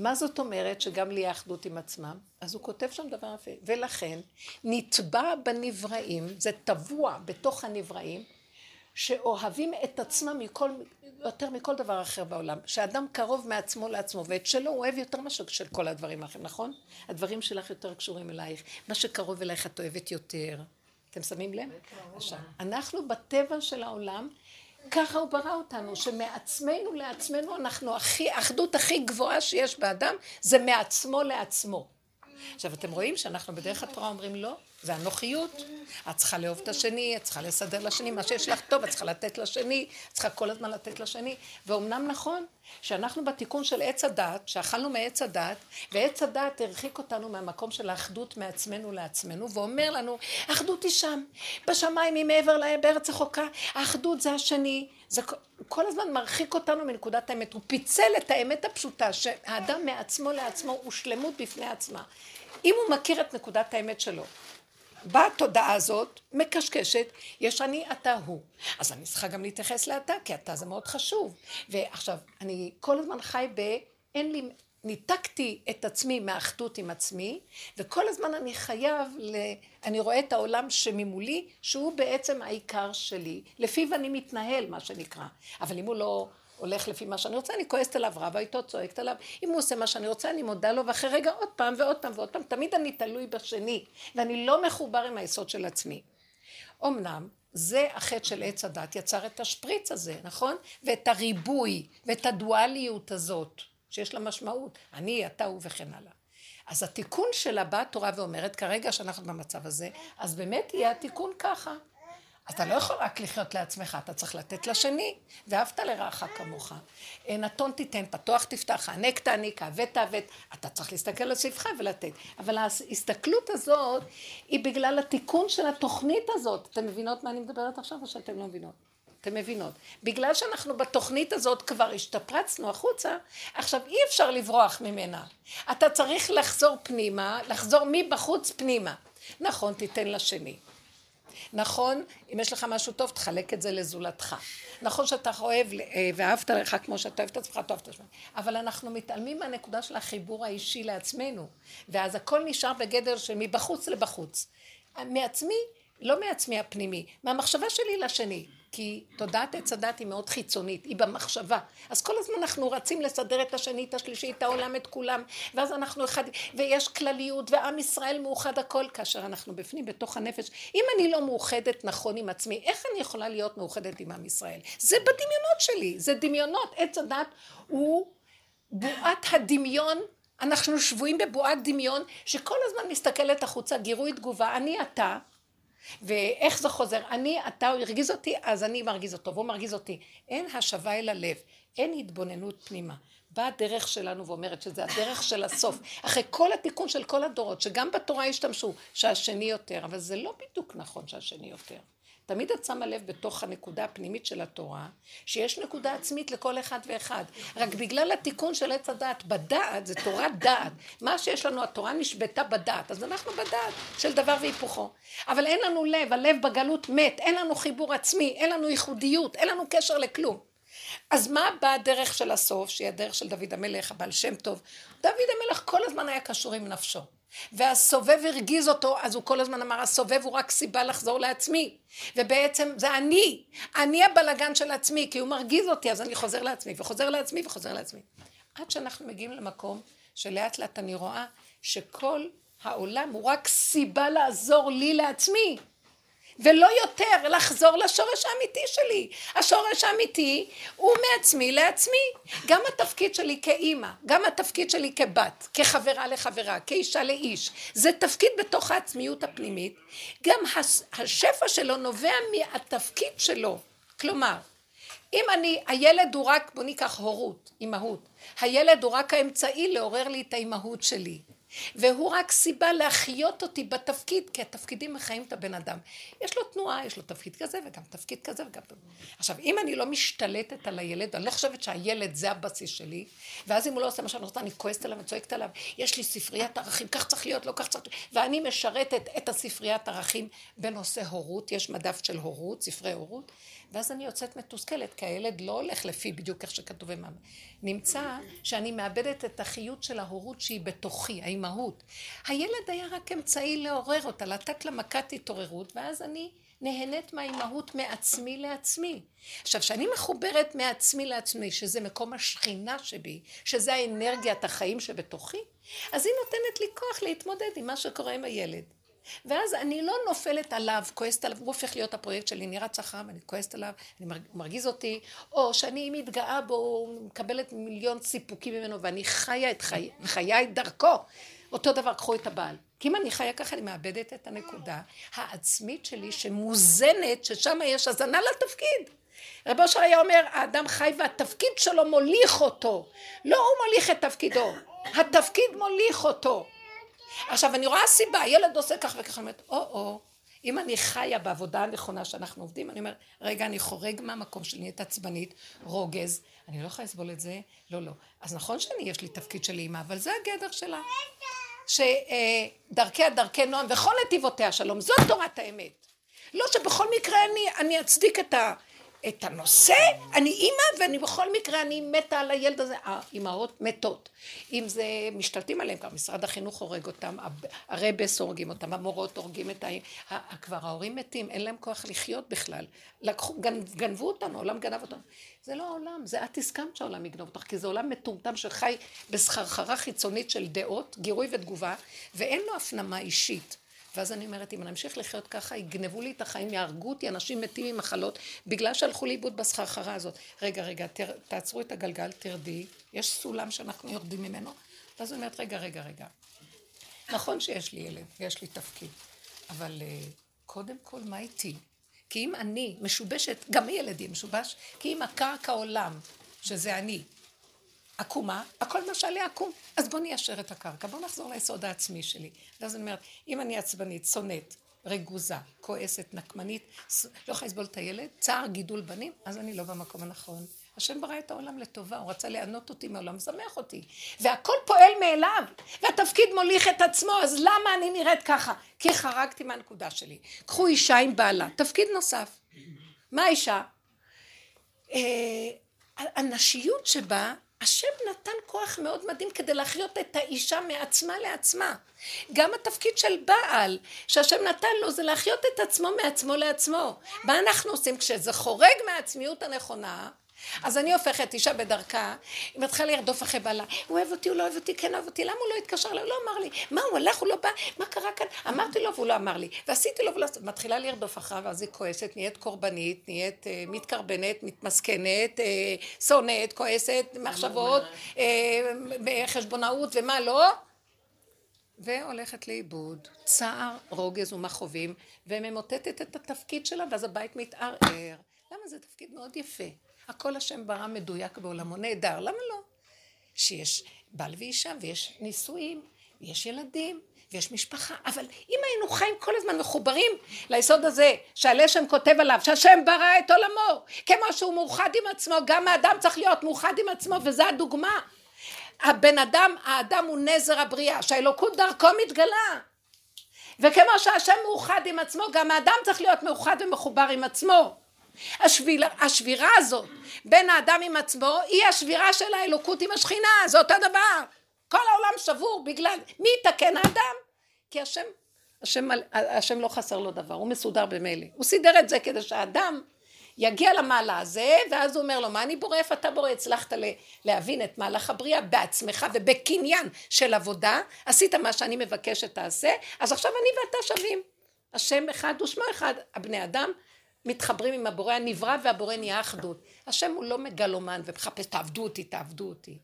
מה זאת אומרת שגם לי האחדות עם עצמם? אז הוא כותב שם דבר יפה. ולכן נתבע בנבראים, זה טבוע בתוך הנבראים, שאוהבים את עצמם מכל, יותר מכל דבר אחר בעולם. שאדם קרוב מעצמו לעצמו, ואת שלו הוא אוהב יותר מאשר של כל הדברים האחרים, נכון? הדברים שלך יותר קשורים אלייך. מה שקרוב אלייך את אוהבת יותר. אתם שמים לב? עכשיו, אנחנו בטבע של העולם, ככה הוא ברא אותנו, שמעצמנו לעצמנו אנחנו הכי, האחדות הכי גבוהה שיש באדם, זה מעצמו לעצמו. עכשיו, אתם רואים שאנחנו בדרך התורה אומרים לא, זה אנוכיות. את צריכה לאהוב את השני, את צריכה לסדר לשני, מה שיש לך טוב, את צריכה לתת לשני, את צריכה כל הזמן לתת לשני. ואומנם נכון שאנחנו בתיקון של עץ הדת, שאכלנו מעץ הדת, ועץ הדת הרחיק אותנו מהמקום של האחדות מעצמנו לעצמנו, ואומר לנו, האחדות היא שם, בשמיים היא מעבר להם, בארץ רחוקה, האחדות זה השני. זה כל הזמן מרחיק אותנו מנקודת האמת. הוא פיצל את האמת הפשוטה, שהאדם מעצמו לעצמו הוא שלמות בפני עצמה. אם הוא מכיר את נקודת האמת שלו, בתודעה הזאת, מקשקשת, יש אני, אתה, הוא. אז אני צריכה גם להתייחס לאתה, כי אתה זה מאוד חשוב. ועכשיו, אני כל הזמן חי ב... אין לי... ניתקתי את עצמי מהאחדות עם עצמי, וכל הזמן אני חייב, ל... אני רואה את העולם שממולי, שהוא בעצם העיקר שלי. לפיו אני מתנהל, מה שנקרא. אבל אם הוא לא הולך לפי מה שאני רוצה, אני כועסת עליו, רבה איתו, צועקת עליו. אם הוא עושה מה שאני רוצה, אני מודה לו, ואחרי רגע עוד פעם ועוד פעם ועוד פעם. תמיד אני תלוי בשני, ואני לא מחובר עם היסוד של עצמי. אמנם, זה החטא של עץ הדת, יצר את השפריץ הזה, נכון? ואת הריבוי, ואת הדואליות הזאת, שיש לה משמעות. אני, אתה הוא וכן הלאה. אז התיקון שלה באה התורה ואומרת, כרגע שאנחנו במצב הזה, אז באמת יהיה התיקון ככה. אתה לא יכול רק לחיות לעצמך, אתה צריך לתת לשני, ואהבת לרעך כמוך. אה, נתון תיתן, פתוח תפתח, הענק תעניק, עוות תעוות, אתה צריך להסתכל על סביבך ולתת. אבל ההסתכלות הזאת היא בגלל התיקון של התוכנית הזאת. אתם מבינות מה אני מדברת עכשיו או שאתם לא מבינות? אתם מבינות. בגלל שאנחנו בתוכנית הזאת כבר השתפרצנו החוצה, עכשיו אי אפשר לברוח ממנה. אתה צריך לחזור פנימה, לחזור מבחוץ פנימה. נכון, תיתן לשני. נכון, אם יש לך משהו טוב, תחלק את זה לזולתך. נכון שאתה אוהב אה, ואהבת לך כמו שאתה אוהב את עצמך, אתה אוהב את עצמך. אבל אנחנו מתעלמים מהנקודה של החיבור האישי לעצמנו. ואז הכל נשאר בגדר של מבחוץ לבחוץ. מעצמי, לא מעצמי הפנימי, מהמחשבה שלי לשני. כי תודעת עץ הדת היא מאוד חיצונית, היא במחשבה. אז כל הזמן אנחנו רצים לסדר את השני, את השלישי, את העולם, את כולם, ואז אנחנו אחד, ויש כלליות, ועם ישראל מאוחד הכל, כאשר אנחנו בפנים, בתוך הנפש. אם אני לא מאוחדת נכון עם עצמי, איך אני יכולה להיות מאוחדת עם עם ישראל? זה בדמיונות שלי, זה דמיונות. עץ הדת הוא בועת הדמיון אנחנו שבויים בבועת דמיון שכל הזמן מסתכלת החוצה, גירוי תגובה, אני אתה, ואיך זה חוזר? אני, אתה, הוא הרגיז אותי, אז אני מרגיז אותו, והוא מרגיז אותי. אין השבה אל הלב, אין התבוננות פנימה. באה הדרך שלנו ואומרת שזה הדרך של הסוף. אחרי כל התיקון של כל הדורות, שגם בתורה השתמשו, שהשני יותר, אבל זה לא בדיוק נכון שהשני יותר. תמיד את שמה לב בתוך הנקודה הפנימית של התורה, שיש נקודה עצמית לכל אחד ואחד. רק בגלל התיקון של עץ הדעת, בדעת, זה תורת דעת. מה שיש לנו, התורה נשבתה בדעת, אז אנחנו בדעת של דבר והיפוכו. אבל אין לנו לב, הלב בגלות מת, אין לנו חיבור עצמי, אין לנו ייחודיות, אין לנו קשר לכלום. אז מה באה הדרך של הסוף, שהיא הדרך של דוד המלך, הבעל שם טוב? דוד המלך כל הזמן היה קשור עם נפשו. והסובב הרגיז אותו, אז הוא כל הזמן אמר, הסובב הוא רק סיבה לחזור לעצמי. ובעצם זה אני, אני הבלגן של עצמי, כי הוא מרגיז אותי, אז אני חוזר לעצמי, וחוזר לעצמי, וחוזר לעצמי. עד שאנחנו מגיעים למקום שלאט לאט אני רואה שכל העולם הוא רק סיבה לעזור לי לעצמי. ולא יותר לחזור לשורש האמיתי שלי. השורש האמיתי הוא מעצמי לעצמי. גם התפקיד שלי כאימא, גם התפקיד שלי כבת, כחברה לחברה, כאישה לאיש, זה תפקיד בתוך העצמיות הפנימית. גם השפע שלו נובע מהתפקיד שלו. כלומר, אם אני, הילד הוא רק, בוא ניקח הורות, אימהות. הילד הוא רק האמצעי לעורר לי את האימהות שלי. והוא רק סיבה להחיות אותי בתפקיד, כי התפקידים מחיים את הבן אדם. יש לו תנועה, יש לו תפקיד כזה וגם תפקיד כזה וגם... עכשיו, אם אני לא משתלטת על הילד, אני לא חושבת שהילד זה הבסיס שלי, ואז אם הוא לא עושה מה שאני רוצה, אני כועסת עליו וצועקת עליו, יש לי ספריית ערכים, כך צריך להיות, לא כך צריך... ואני משרתת את הספריית ערכים בנושא הורות, יש מדף של הורות, ספרי הורות, ואז אני יוצאת מתוסכלת, כי הילד לא הולך לפי בדיוק איך שכתוב במאמר. נמצא שאני מאבדת את החיות של ההורות שהיא בתוכי, האימהות. הילד היה רק אמצעי לעורר אותה, לתת לה מכת התעוררות, ואז אני נהנית מהאימהות מעצמי לעצמי. עכשיו, כשאני מחוברת מעצמי לעצמי, שזה מקום השכינה שבי, שזה האנרגיית החיים שבתוכי, אז היא נותנת לי כוח להתמודד עם מה שקורה עם הילד. ואז אני לא נופלת עליו, כועסת עליו, הוא הופך להיות הפרויקט שלי, נראה צחם, אני כועסת עליו, אני מרגיז אותי, או שאני מתגאה בו, מקבלת מיליון סיפוקים ממנו, ואני חיה את חיי, את דרכו. אותו דבר, קחו את הבעל. כי אם אני חיה ככה, אני מאבדת את הנקודה העצמית שלי, שמוזנת, ששם יש הזנה לתפקיד. רב אושר היה אומר, האדם חי והתפקיד שלו מוליך אותו. לא הוא מוליך את תפקידו, התפקיד מוליך אותו. עכשיו אני רואה סיבה, ילד עושה כך וכך, אני אומרת, או-או, אם אני חיה בעבודה הנכונה שאנחנו עובדים, אני אומרת, רגע, אני חורג מהמקום שלי, נהיית עצבנית, רוגז, אני לא יכולה לסבול את זה, לא, לא. אז נכון שאני, יש לי תפקיד של אימא, אבל זה הגדר שלה. שדרכיה דרכי נועם וכל נתיבותיה שלום, זאת תורת האמת. לא שבכל מקרה אני, אני אצדיק את ה... את הנושא, אני אימא ואני בכל מקרה אני מתה על הילד הזה, האימהות מתות. אם זה משתלטים עליהם, כבר משרד החינוך הורג אותם, הרבס הורגים אותם, המורות הורגים את ה... כבר ההורים מתים, אין להם כוח לחיות בכלל. לקחו, גנבו אותנו, העולם גנב אותנו. זה לא העולם, זה את הסכמת שהעולם יגנוב אותך, כי זה עולם מטומטם שחי בסחרחרה חיצונית של דעות, גירוי ותגובה, ואין לו הפנמה אישית. ואז אני אומרת, אם אני אמשיך לחיות ככה, יגנבו לי את החיים, יהרגו אותי, אנשים מתים עם מחלות, בגלל שהלכו לאיבוד בסחרחרה הזאת. רגע, רגע, תר, תעצרו את הגלגל, תרדי, יש סולם שאנחנו יורדים ממנו. ואז אני אומרת, רגע, רגע, רגע. נכון שיש לי ילד ויש לי תפקיד, אבל uh, קודם כל, מה איתי? כי אם אני משובשת, גם הילד יהיה משובש, כי אם הקרקע עולם, שזה אני, עקומה, הכל מה שעליה עקום. אז בוא ניישר את הקרקע, בוא נחזור ליסוד העצמי שלי. ואז אני אומרת, אם אני עצבנית, שונאת, רגוזה, כועסת, נקמנית, לא יכולה לסבול את הילד, צער גידול בנים, אז אני לא במקום הנכון. השם ברא את העולם לטובה, הוא רצה לענות אותי מהעולם, משמח אותי. והכל פועל מאליו, והתפקיד מוליך את עצמו, אז למה אני נראית ככה? כי חרגתי מהנקודה שלי. קחו אישה עם בעלה, תפקיד נוסף. מה האישה? אה, הנשיות שבה השם נתן כוח מאוד מדהים כדי להחיות את האישה מעצמה לעצמה. גם התפקיד של בעל שהשם נתן לו זה להחיות את עצמו מעצמו לעצמו. מה אנחנו עושים כשזה חורג מהעצמיות הנכונה? אז אני הופכת אישה בדרכה, היא מתחילה לרדוף אחרי בעלה, הוא אוהב אותי, הוא לא אוהב אותי, כן אוהב אותי, למה הוא לא התקשר אליי? הוא לא אמר לי, מה הוא הלך, הוא לא בא, מה קרה כאן? אמרתי לו והוא לא אמר לי, ועשיתי לו ולא מתחילה לרדוף אחריו, ואז היא כועסת, נהיית קורבנית, נהיית אה, מתקרבנת, מתמסכנת, אה, שונאת, כועסת, מחשבות, אה, חשבונאות ומה לא, והולכת לאיבוד, צער, רוגז ומכאובים, וממוטטת את התפקיד שלה, ואז הבית מתערער. למה זה תפקיד מאוד יפה? הכל השם ברא מדויק בעולמו, נהדר, למה לא? שיש בעל ואישה ויש נישואים, ויש ילדים, ויש משפחה, אבל אם היינו חיים כל הזמן מחוברים ליסוד הזה שהלשם כותב עליו שהשם ברא את עולמו כמו שהוא מאוחד עם עצמו גם האדם צריך להיות מאוחד עם עצמו וזה הדוגמה. הבן אדם, האדם הוא נזר הבריאה שהאלוקות דרכו מתגלה. וכמו שהשם מאוחד עם עצמו גם האדם צריך להיות מאוחד ומחובר עם עצמו השבירה, השבירה הזאת בין האדם עם עצמו היא השבירה של האלוקות עם השכינה, זה אותו דבר. כל העולם שבור בגלל, מי יתקן האדם? כי השם, השם, השם לא חסר לו דבר, הוא מסודר במילא. הוא סידר את זה כדי שהאדם יגיע למעלה הזה, ואז הוא אומר לו, מה אני בורא? איפה אתה בורא? הצלחת להבין את מהלך הבריאה בעצמך ובקניין של עבודה, עשית מה שאני מבקש שתעשה, אז עכשיו אני ואתה שווים. השם אחד ושמו אחד, הבני אדם מתחברים עם הבורא הנברא והבורא נהיה אחדות. השם הוא לא מגלומן ומחפש תעבדו אותי, תעבדו אותי.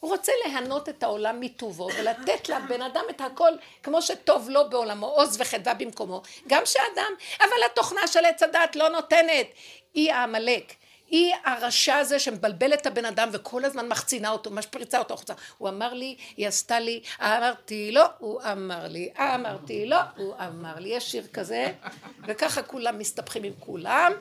הוא רוצה להנות את העולם מטובו ולתת לבן אדם את הכל כמו שטוב לו בעולמו, עוז וחדווה במקומו. גם שאדם, אבל התוכנה של עץ הדת לא נותנת. היא העמלק. היא הרשע הזה שמבלבל את הבן אדם וכל הזמן מחצינה אותו, משפריצה אותו החוצה. הוא אמר לי, היא עשתה לי, אמרתי לא, הוא אמר לי, אמרתי לא, הוא אמר לי. יש שיר כזה, וככה כולם מסתבכים עם כולם.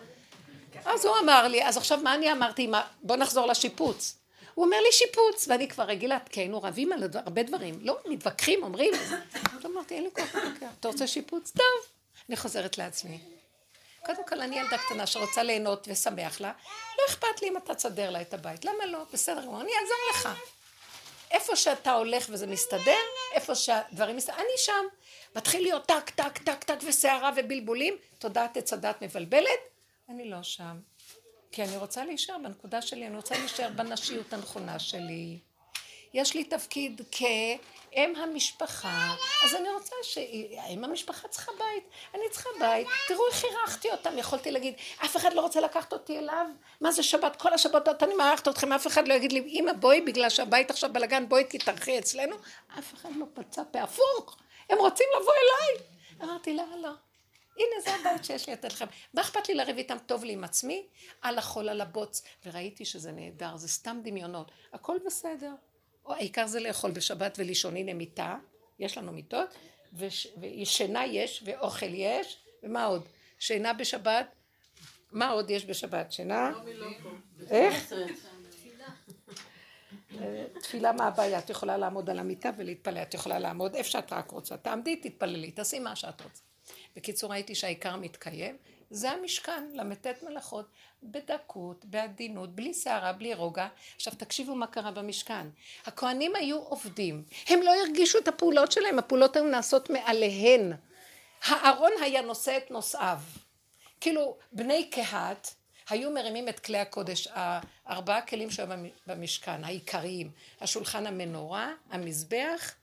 אז הוא אמר לי, אז עכשיו מה אני אמרתי? מה, בוא נחזור לשיפוץ. הוא אומר לי שיפוץ, ואני כבר רגילה, כי היינו רבים על הרבה דברים. לא, מתווכחים, אומרים. אז אמרתי, אין לי כוח. אתה רוצה שיפוץ? טוב. אני חוזרת לעצמי. קודם כל אני ילדה קטנה שרוצה ליהנות ושמח לה, לא אכפת לי אם אתה תסדר לה את הבית, למה לא? בסדר אני אעזור לך. איפה שאתה הולך וזה מסתדר, איפה שהדברים מסתדרים, אני שם. מתחיל להיות טק, טק, טק, טק וסערה ובלבולים, תודעת עץ הדת מבלבלת, אני לא שם. כי אני רוצה להישאר בנקודה שלי, אני רוצה להישאר בנשיות הנכונה שלי. יש לי תפקיד כאם המשפחה, אז אני רוצה שאם המשפחה צריכה בית, אני צריכה בית, תראו איך אירחתי אותם, יכולתי להגיד, אף אחד לא רוצה לקחת אותי אליו, מה זה שבת, כל השבתות אני מארחת אתכם, אף אחד לא יגיד לי, אמא בואי, בגלל שהבית עכשיו בלאגן, בואי תתארחי אצלנו, אף אחד לא פצע פה הפוך, הם רוצים לבוא אליי. אמרתי, לא, לא. הנה זה הבית שיש לי לתת לכם. מה אכפת לי לריב איתם טוב לי עם עצמי? על החול, על הבוץ. וראיתי שזה נהדר, זה סתם דמיונות. הכל בסדר. העיקר זה לאכול בשבת ולישון, הנה מיטה, יש לנו מיטות, ושינה יש, ואוכל יש, ומה עוד? שינה בשבת, מה עוד יש בשבת? שינה? איך? תפילה מה הבעיה? את יכולה לעמוד על המיטה ולהתפלל, את יכולה לעמוד איפה שאת רק רוצה, תעמדי, תתפללי, תעשי מה שאת רוצה. בקיצור ראיתי שהעיקר מתקיים, זה המשכן, ל"ט מלאכות, בדקות, בעדינות, בלי סערה, בלי רוגע. עכשיו תקשיבו מה קרה במשכן. הכוהנים היו עובדים, הם לא הרגישו את הפעולות שלהם, הפעולות היו נעשות מעליהן. הארון היה נושא את נושאיו. כאילו, בני קהת היו מרימים את כלי הקודש, הארבעה כלים שהיו במשכן, העיקריים, השולחן המנורה, המזבח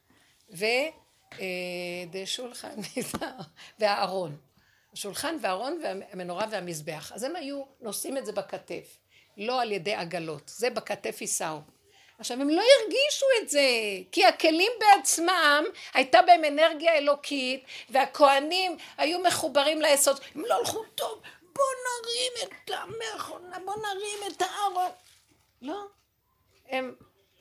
ודשולחן, אה, והארון. השולחן והארון והמנורה והמזבח. אז הם היו נושאים את זה בכתף, לא על ידי עגלות, זה בכתף יישאו. עכשיו הם לא הרגישו את זה, כי הכלים בעצמם הייתה בהם אנרגיה אלוקית והכוהנים היו מחוברים ליסוד, הם לא הלכו טוב, בוא נרים את המכונה, בוא נרים את הארון. לא, הם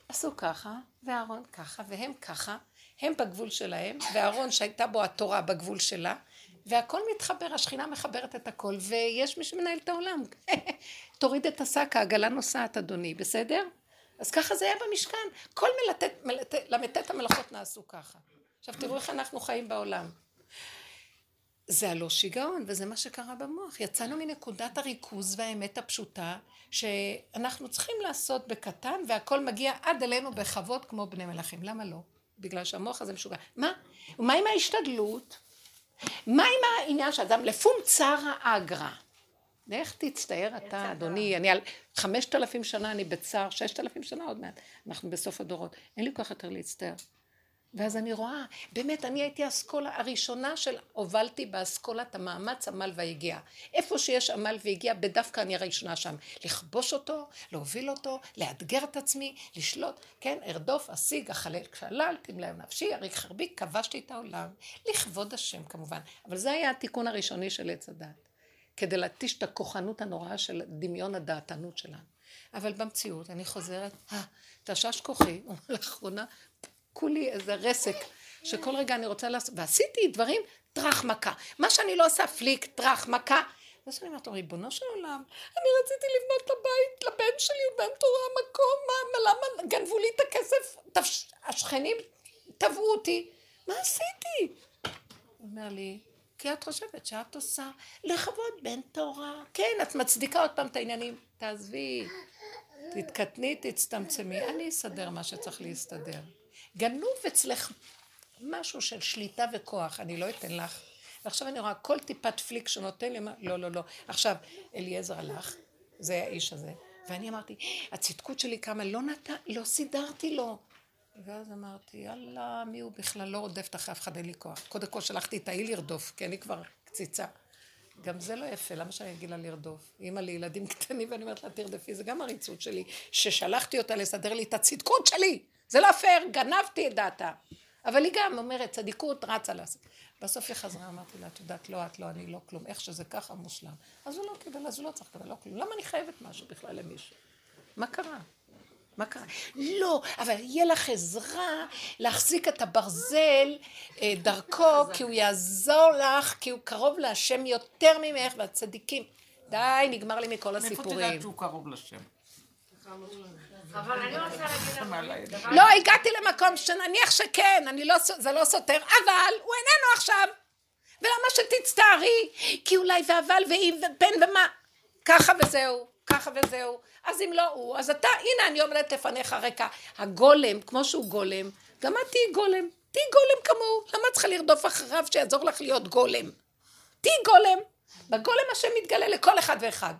עשו ככה, ואהרון ככה, והם ככה, הם בגבול שלהם, ואהרון שהייתה בו התורה בגבול שלה, והכל מתחבר, השכינה מחברת את הכל, ויש מי שמנהל את העולם. תוריד את השק, העגלה נוסעת, אדוני, בסדר? אז ככה זה היה במשכן. כל מלטט, מלטט, למתת המלאכות נעשו ככה. עכשיו תראו איך אנחנו חיים בעולם. זה הלא שיגעון, וזה מה שקרה במוח. יצאנו מנקודת הריכוז והאמת הפשוטה, שאנחנו צריכים לעשות בקטן, והכל מגיע עד אלינו בכבוד כמו בני מלכים. למה לא? בגלל שהמוח הזה משוגע. מה? ומה עם ההשתדלות? מה עם העניין שאדם לפום צרה אגרא? איך תצטער אתה, אדוני? אני על חמשת אלפים שנה אני בצער, ששת אלפים שנה עוד מעט, אנחנו בסוף הדורות. אין לי כוח יותר להצטער. ואז אני רואה, באמת, אני הייתי האסכולה הראשונה של הובלתי באסכולת המאמץ עמל והגיע. איפה שיש עמל והגיע, בדווקא אני הראשונה שם. לכבוש אותו, להוביל אותו, לאתגר את עצמי, לשלוט, כן, ארדוף, אשיג, אחלל כשלל, תמלא נפשי, אריק חרבי, כבשתי את העולם. לכבוד השם כמובן. אבל זה היה התיקון הראשוני של עץ הדת. כדי להתיש את הכוחנות הנוראה של דמיון הדעתנות שלנו. אבל במציאות, אני חוזרת, אה, תשש כוחי, לאחרונה כולי איזה רסק, שכל רגע אני רוצה לעשות, ועשיתי דברים טראח מכה. מה שאני לא עושה פליק, טראח מכה. ואז אני אומרת, ריבונו של עולם, אני רציתי לבנות לבית, לבן שלי, הוא בן תורה, מקום, מה, למה גנבו לי את הכסף, תפש, השכנים תבעו אותי, מה עשיתי? הוא אומר לי, כי את חושבת שאת עושה לכבוד בן תורה. כן, את מצדיקה עוד פעם את העניינים. תעזבי, תתקטני, תצטמצמי, אני אסדר מה שצריך להסתדר. גנוב אצלך משהו של שליטה וכוח, אני לא אתן לך. ועכשיו אני רואה כל טיפת פליק שנותן לי, לא, לא, לא. עכשיו, אליעזר הלך, זה האיש הזה, ואני אמרתי, הצדקות שלי כמה, לא נת... לא סידרתי לו. ואז אמרתי, יאללה, מי הוא בכלל לא רודף אחרי אף אחד, אין לי כוח. קודם כל שלחתי את ההיא לרדוף, כי אני כבר קציצה. גם זה לא יפה, למה שאני אגיד לה לרדוף? אימא לילדים קטנים ואני אומרת לה תרדפי, זה גם עריצות שלי, ששלחתי אותה לסדר לי את הצדקות שלי. זה לא פייר, גנבתי את דעתה. אבל היא גם אומרת, צדיקות רצה לעשות. בסוף היא חזרה, אמרתי לה, את יודעת, לא את, לא אני, לא כלום. איך שזה ככה מושלם. אז הוא לא קיבל, אז הוא לא צריך לקבל, לא כלום. למה אני חייבת משהו בכלל למישהו? מה קרה? מה קרה? לא, אבל יהיה לך עזרה להחזיק את הברזל אה, דרכו, כי הוא יעזור לך, כי הוא קרוב להשם יותר ממך, והצדיקים. די, נגמר לי מכל מאיפה הסיפורים. תדעת שהוא קרוב לשם? אבל אני רוצה להגיד לך, לא, הגעתי למקום שנניח שכן, אני לא, זה לא סותר, אבל הוא איננו עכשיו. ולמה שתצטערי? כי אולי ואבל ואם ובן ומה. ככה וזהו, ככה וזהו. אז אם לא הוא, אז אתה, הנה אני עומדת לפניך ריקה. הגולם, כמו שהוא גולם, גם את תהיי גולם. תהיי גולם כמוהו. למה את צריכה לרדוף אחריו שיעזור לך להיות גולם? תהיי גולם. בגולם השם מתגלה לכל אחד ואחד.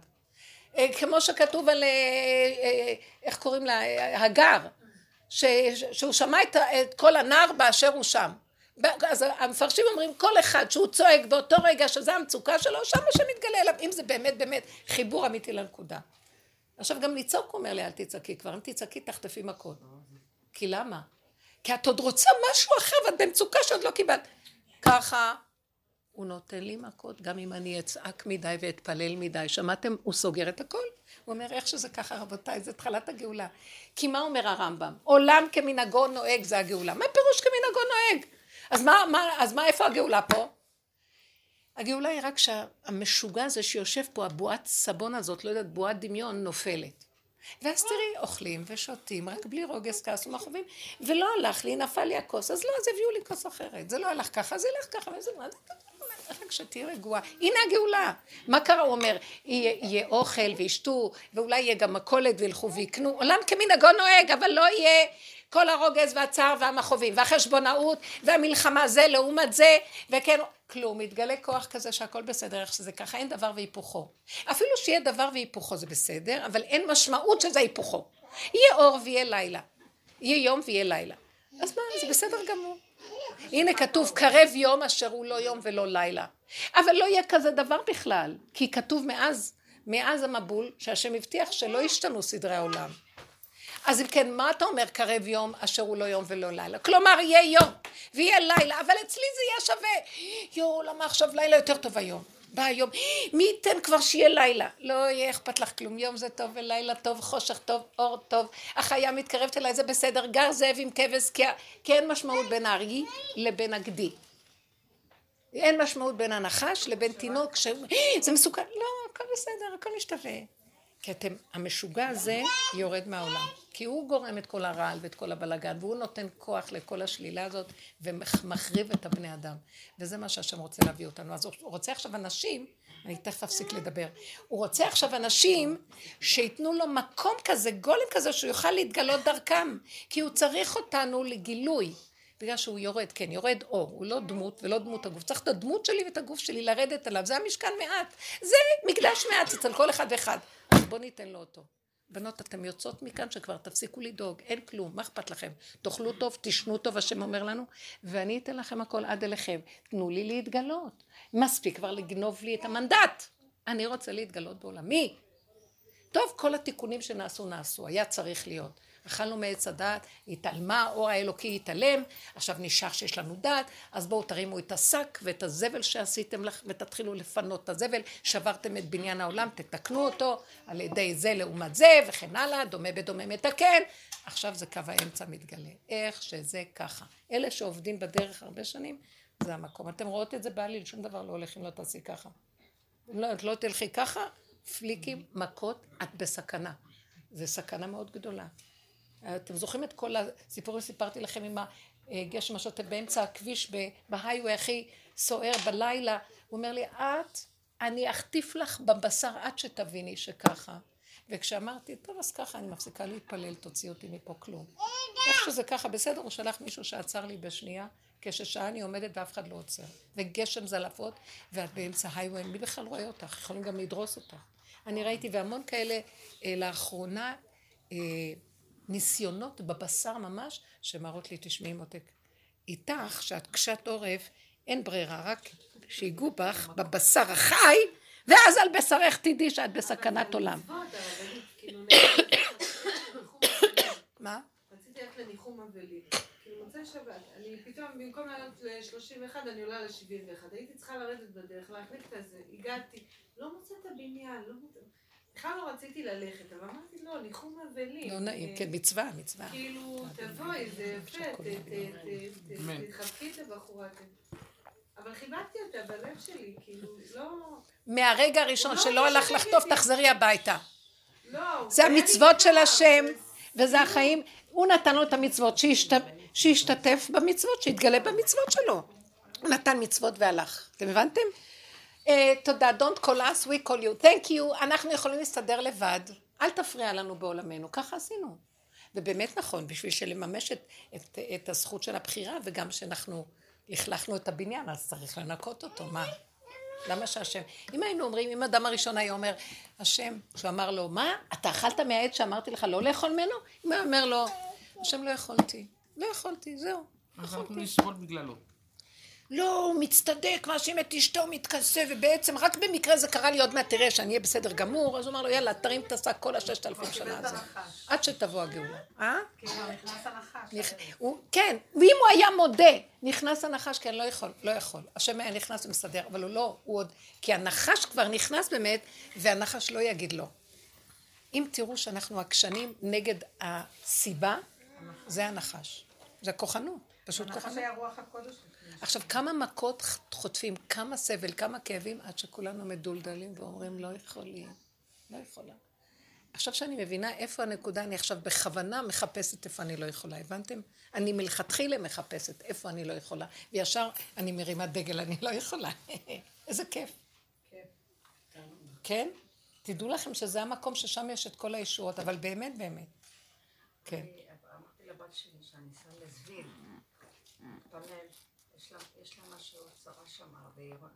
אה, כמו שכתוב על, אה, אה, איך קוראים לה, הגר, ש, שהוא שמע את, את כל הנער באשר הוא שם. אז המפרשים אומרים, כל אחד שהוא צועק באותו רגע שזה המצוקה שלו, שם השם מתגלה אליו, אם זה באמת באמת חיבור אמיתי לנקודה. עכשיו גם לצעוק הוא אומר לי, אל תצעקי כבר, אם תצעקי תחטפי מכות. כי למה? כי את עוד רוצה משהו אחר ואת במצוקה שעוד לא קיבלת. ככה הוא נותן לי מכות, גם אם אני אצעק מדי ואתפלל מדי. שמעתם? הוא סוגר את הכל. הוא אומר, איך שזה ככה, רבותיי, זה התחלת הגאולה. כי מה אומר הרמב"ם? עולם כמנהגו נוהג זה הגאולה. מה פירוש כמנהגו נוהג? אז מה, מה, אז מה, איפה הגאולה פה? הגאולה היא רק שהמשוגע הזה שיושב פה, הבועת סבון הזאת, לא יודעת, בועת דמיון, נופלת. ואז תראי, אוכלים ושותים, רק בלי רוגז, כעס ומחובים, ולא הלך לי, נפל לי הכוס, אז לא, אז הביאו לי כוס אחרת. זה לא הלך ככה, זה ילך ככה, וזה מה זה... רק שתהיי רגועה. הנה הגאולה. מה קרה? הוא אומר, יהיה אוכל וישתו, ואולי יהיה גם מכולת וילכו ויקנו. עולם כמנהגו נוהג, אבל לא יהיה כל הרוגז והצער והמכאובים, והחשבונאות, והמלחמה זה לעומת זה, וכן, כלום. מתגלה כוח כזה שהכל בסדר, איך שזה ככה, אין דבר והיפוכו. אפילו שיהיה דבר והיפוכו זה בסדר, אבל אין משמעות שזה היפוכו. יהיה אור ויהיה לילה. יהיה יום ויהיה לילה. אז מה, זה בסדר גמור. הנה כתוב קרב יום אשר הוא לא יום ולא לילה. אבל לא יהיה כזה דבר בכלל, כי כתוב מאז, מאז המבול, שהשם הבטיח שלא ישתנו סדרי העולם. אז אם כן, מה אתה אומר קרב יום אשר הוא לא יום ולא לילה? כלומר, יהיה יום ויהיה לילה, אבל אצלי זה יהיה שווה. יואו, למה עכשיו לילה יותר טוב היום? בא היום, מי ייתן כבר שיהיה לילה? לא יהיה אכפת לך כלום, יום זה טוב ולילה טוב, חושך טוב, אור טוב, החיה מתקרבת אליי, זה בסדר, גר זאב עם כבש, כי, כי אין משמעות בין הארי לבין הגדי. אין משמעות בין הנחש לבין תינוק, ש... זה מסוכן, לא, הכל בסדר, הכל משתווה. כי אתם, המשוגע הזה יורד מהעולם. כי הוא גורם את כל הרעל ואת כל הבלגן, והוא נותן כוח לכל השלילה הזאת, ומחריב את הבני אדם. וזה מה שהשם רוצה להביא אותנו. אז הוא רוצה עכשיו אנשים, אני תכף אפסיק לדבר, הוא רוצה עכשיו אנשים שייתנו לו מקום כזה, גולם כזה, שהוא יוכל להתגלות דרכם. כי הוא צריך אותנו לגילוי. בגלל שהוא יורד, כן, יורד אור, הוא לא דמות ולא דמות הגוף. צריך את הדמות שלי ואת הגוף שלי לרדת עליו, זה המשכן מעט. זה מקדש מעט אצל כל אחד ואחד. אז בואו ניתן לו אותו. בנות, אתן יוצאות מכאן שכבר תפסיקו לדאוג, אין כלום, מה אכפת לכם? תאכלו טוב, תשנו טוב, השם אומר לנו, ואני אתן לכם הכל עד אליכם. תנו לי להתגלות. מספיק כבר לגנוב לי את המנדט. אני רוצה להתגלות בעולמי. טוב, כל התיקונים שנעשו נעשו, היה צריך להיות. אכלנו מעץ הדעת, התעלמה, האור האלוקי התעלם, עכשיו נשאר שיש לנו דעת, אז בואו תרימו את השק ואת הזבל שעשיתם לך ותתחילו לפנות את הזבל, שברתם את בניין העולם, תתקנו אותו על ידי זה לעומת זה וכן הלאה, דומה בדומה מתקן, עכשיו זה קו האמצע מתגלה, איך שזה ככה. אלה שעובדים בדרך הרבה שנים, זה המקום. אתם רואות את זה בעליל, שום דבר לא הולך אם לא תעשי ככה. לא, את לא תלכי ככה, פליקים, מכות, את בסכנה. זה סכנה מאוד גדולה. אתם זוכרים את כל הסיפורים שסיפרתי לכם עם הגשם השוטף באמצע הכביש בהיghway הכי סוער בלילה? הוא אומר לי, את, אני אחטיף לך בבשר עד שתביני שככה. וכשאמרתי, טוב, אז ככה, אני מפסיקה להתפלל, תוציא אותי מפה כלום. איך שזה ככה, בסדר, הוא שלח מישהו שעצר לי בשנייה, כששעה אני עומדת ואף אחד לא עוצר. וגשם זלפות, ואת באמצע היי-ווי, מי בכלל רואה אותך? יכולים גם לדרוס אותך. אני ראיתי, והמון כאלה אה, לאחרונה, אה, ניסיונות בבשר ממש, שמראות לי, תשמעי מותק, איתך, שאת קשת עורף, אין ברירה, רק שיגעו בך בבשר החי, ואז על בשרך תדעי שאת בסכנת עולם. כאילו, מה? רציתי ללכת לניחום אבלים. כאילו מוצאי שבת, אני פתאום, במקום לעלות ל-31, אני עולה ל-71. הייתי צריכה לרדת בדרך, להחליף את הזה, הגעתי, לא מוצאת את הבניין, לא מוצאת... בכלל לא רציתי ללכת, אבל אמרתי, לא, ניחום אבלים. לא נעים, כן, מצווה, מצווה. כאילו, תבואי, זה יפה, ת- ת- ת- אמן. ת- תחבקי את הבחורה. ת- אבל חיבקתי אותה בלב שלי, כאילו, לא... מהרגע הראשון לא שלא הלך לחטוף. תחזרי הביתה. לא. זה המצוות של השם, וזה החיים. הוא נתן לו את המצוות, שישת- שישתתף במצוות, שיתגלה במצוות שלו. הוא נתן מצוות והלך. אתם הבנתם? Uh, תודה. Don't call us, we call you. Thank you. אנחנו יכולים להסתדר לבד. אל תפריע לנו בעולמנו. ככה עשינו. ובאמת נכון, בשביל שלממש את, את, את הזכות של הבחירה, וגם שאנחנו לכלכנו את הבניין, אז צריך לנקות אותו. מה? למה שהשם... אם היינו אומרים, אם האדם הראשון היה אומר, השם, שהוא אמר לו, מה? אתה אכלת מהעץ שאמרתי לך לא לאכול ממנו? אם היה אומר לו, השם לא יכולתי. לא יכולתי, זהו. אז אנחנו נסבול בגללו. לא, הוא מצטדק, מאשים את אשתו, מתכסה, ובעצם רק במקרה זה קרה לי עוד מעט, תראה שאני אהיה בסדר גמור, אז הוא אמר לו, יאללה, תרים את השק כל הששת אלפים שנה הזאת. עד שתבוא הגאולה. אה? כאילו, נכנס הנחש. כן, ואם הוא היה מודה, נכנס הנחש, כן, לא יכול, לא יכול. השם היה נכנס ומסדר, אבל הוא לא, הוא עוד, כי הנחש כבר נכנס באמת, והנחש לא יגיד לא. אם תראו שאנחנו עקשנים נגד הסיבה, זה הנחש. זה הכוחנות, פשוט הנחש כוחנות. היה רוח הקודש. עכשיו, כמה מכות חוטפים, כמה סבל, כמה כאבים, עד שכולנו מדולדלים ואומרים, לא יכולים, לא יכולה. עכשיו שאני מבינה איפה הנקודה, אני עכשיו בכוונה מחפשת איפה אני לא יכולה, הבנתם? אני מלכתחילה מחפשת איפה אני לא יכולה, וישר אני מרימה דגל, אני לא יכולה. איזה כיף. כן? תדעו לכם שזה המקום ששם יש את כל הישועות, אבל באמת באמת. כן. אמרתי לבת שלי שאני אסע לזוויל, פאנל, יש לה- יש לה משהו צרה שם, והיא אמרה-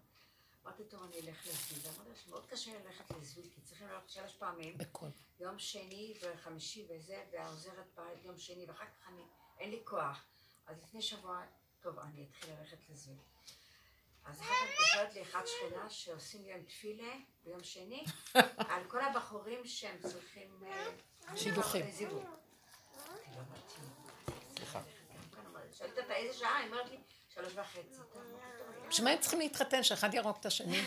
אמרתי טוב אני אלך לזוויל, אמרתי לה שמאוד קשה ללכת לזוויל, כי צריכים ללכת שלוש פעמים, בכל. יום שני וחמישי וזה, והעוזרת באה יום שני, ואחר כך אני, אין לי כוח. אז לפני שבוע, טוב, אני אתחיל ללכת לזוויל. אז אחר כך מתקשרת לי אחת שכנה שעושים להם תפילה ביום שני, על כל הבחורים שהם צריכים... אה, שידוכים. זיווג. שאלת אותה איזה שעה? היא אומרת לי, שלוש וחצי. בשביל מה הם צריכים להתחתן? שאחד יהרוג את השני?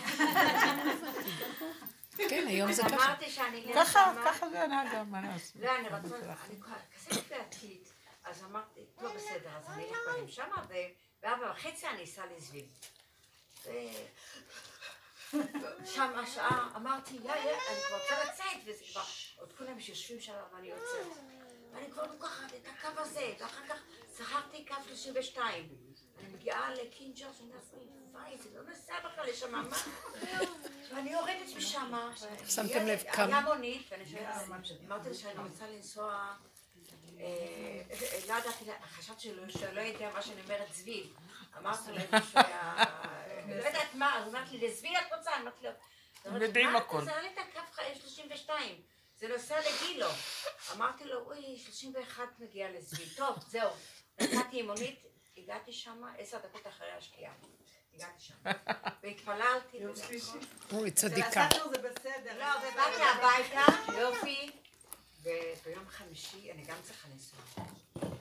כן, היום זה ככה. אמרתי שאני ככה. ככה זה הנהגה, מה לעשות? לא, אני רצון, אני כזה דעתית. אז אמרתי, לא בסדר, אז אני אלך קודם שמה, ובארבע וחצי אני אסע לזוויל. שם השעה, אמרתי, יא, יא, אני כבר רוצה לצאת, וזה כבר, עוד כולם שיושבים שם ואני יוצאת. ואני כבר לוקחת את הקו הזה, ואחר כך שכרתי קו 32. אני מגיעה לקינג'ר, ואני אומרת, וואי, זה לא נסע בכלל לשם, מה? ואני יורדת משם. שמתם לב היה כמה- מונית, ואני אמרתי לה שאני רוצה לנסוע, אה, לא ידעתי, חשבתי שלא יודע מה שאני אומרת זביל. אמרתי לה, היה, לא יודעת מה, אז אמרתי לי, לזביל את רוצה? אמרתי לו, יודעים הכל. אתה תעלה את הקו 32, זה נוסע לגילו. אמרתי לו, אוי, 31 מגיע לזביל. טוב, זהו. נסעתי עם מונית, הגעתי שם עשר דקות אחרי השקיעה. הגעתי שם. והתפללתי. אוי, צדיקה. זה בסדר. לא, ובאתי הביתה, יופי, וביום חמישי אני גם צריכה לנסוע.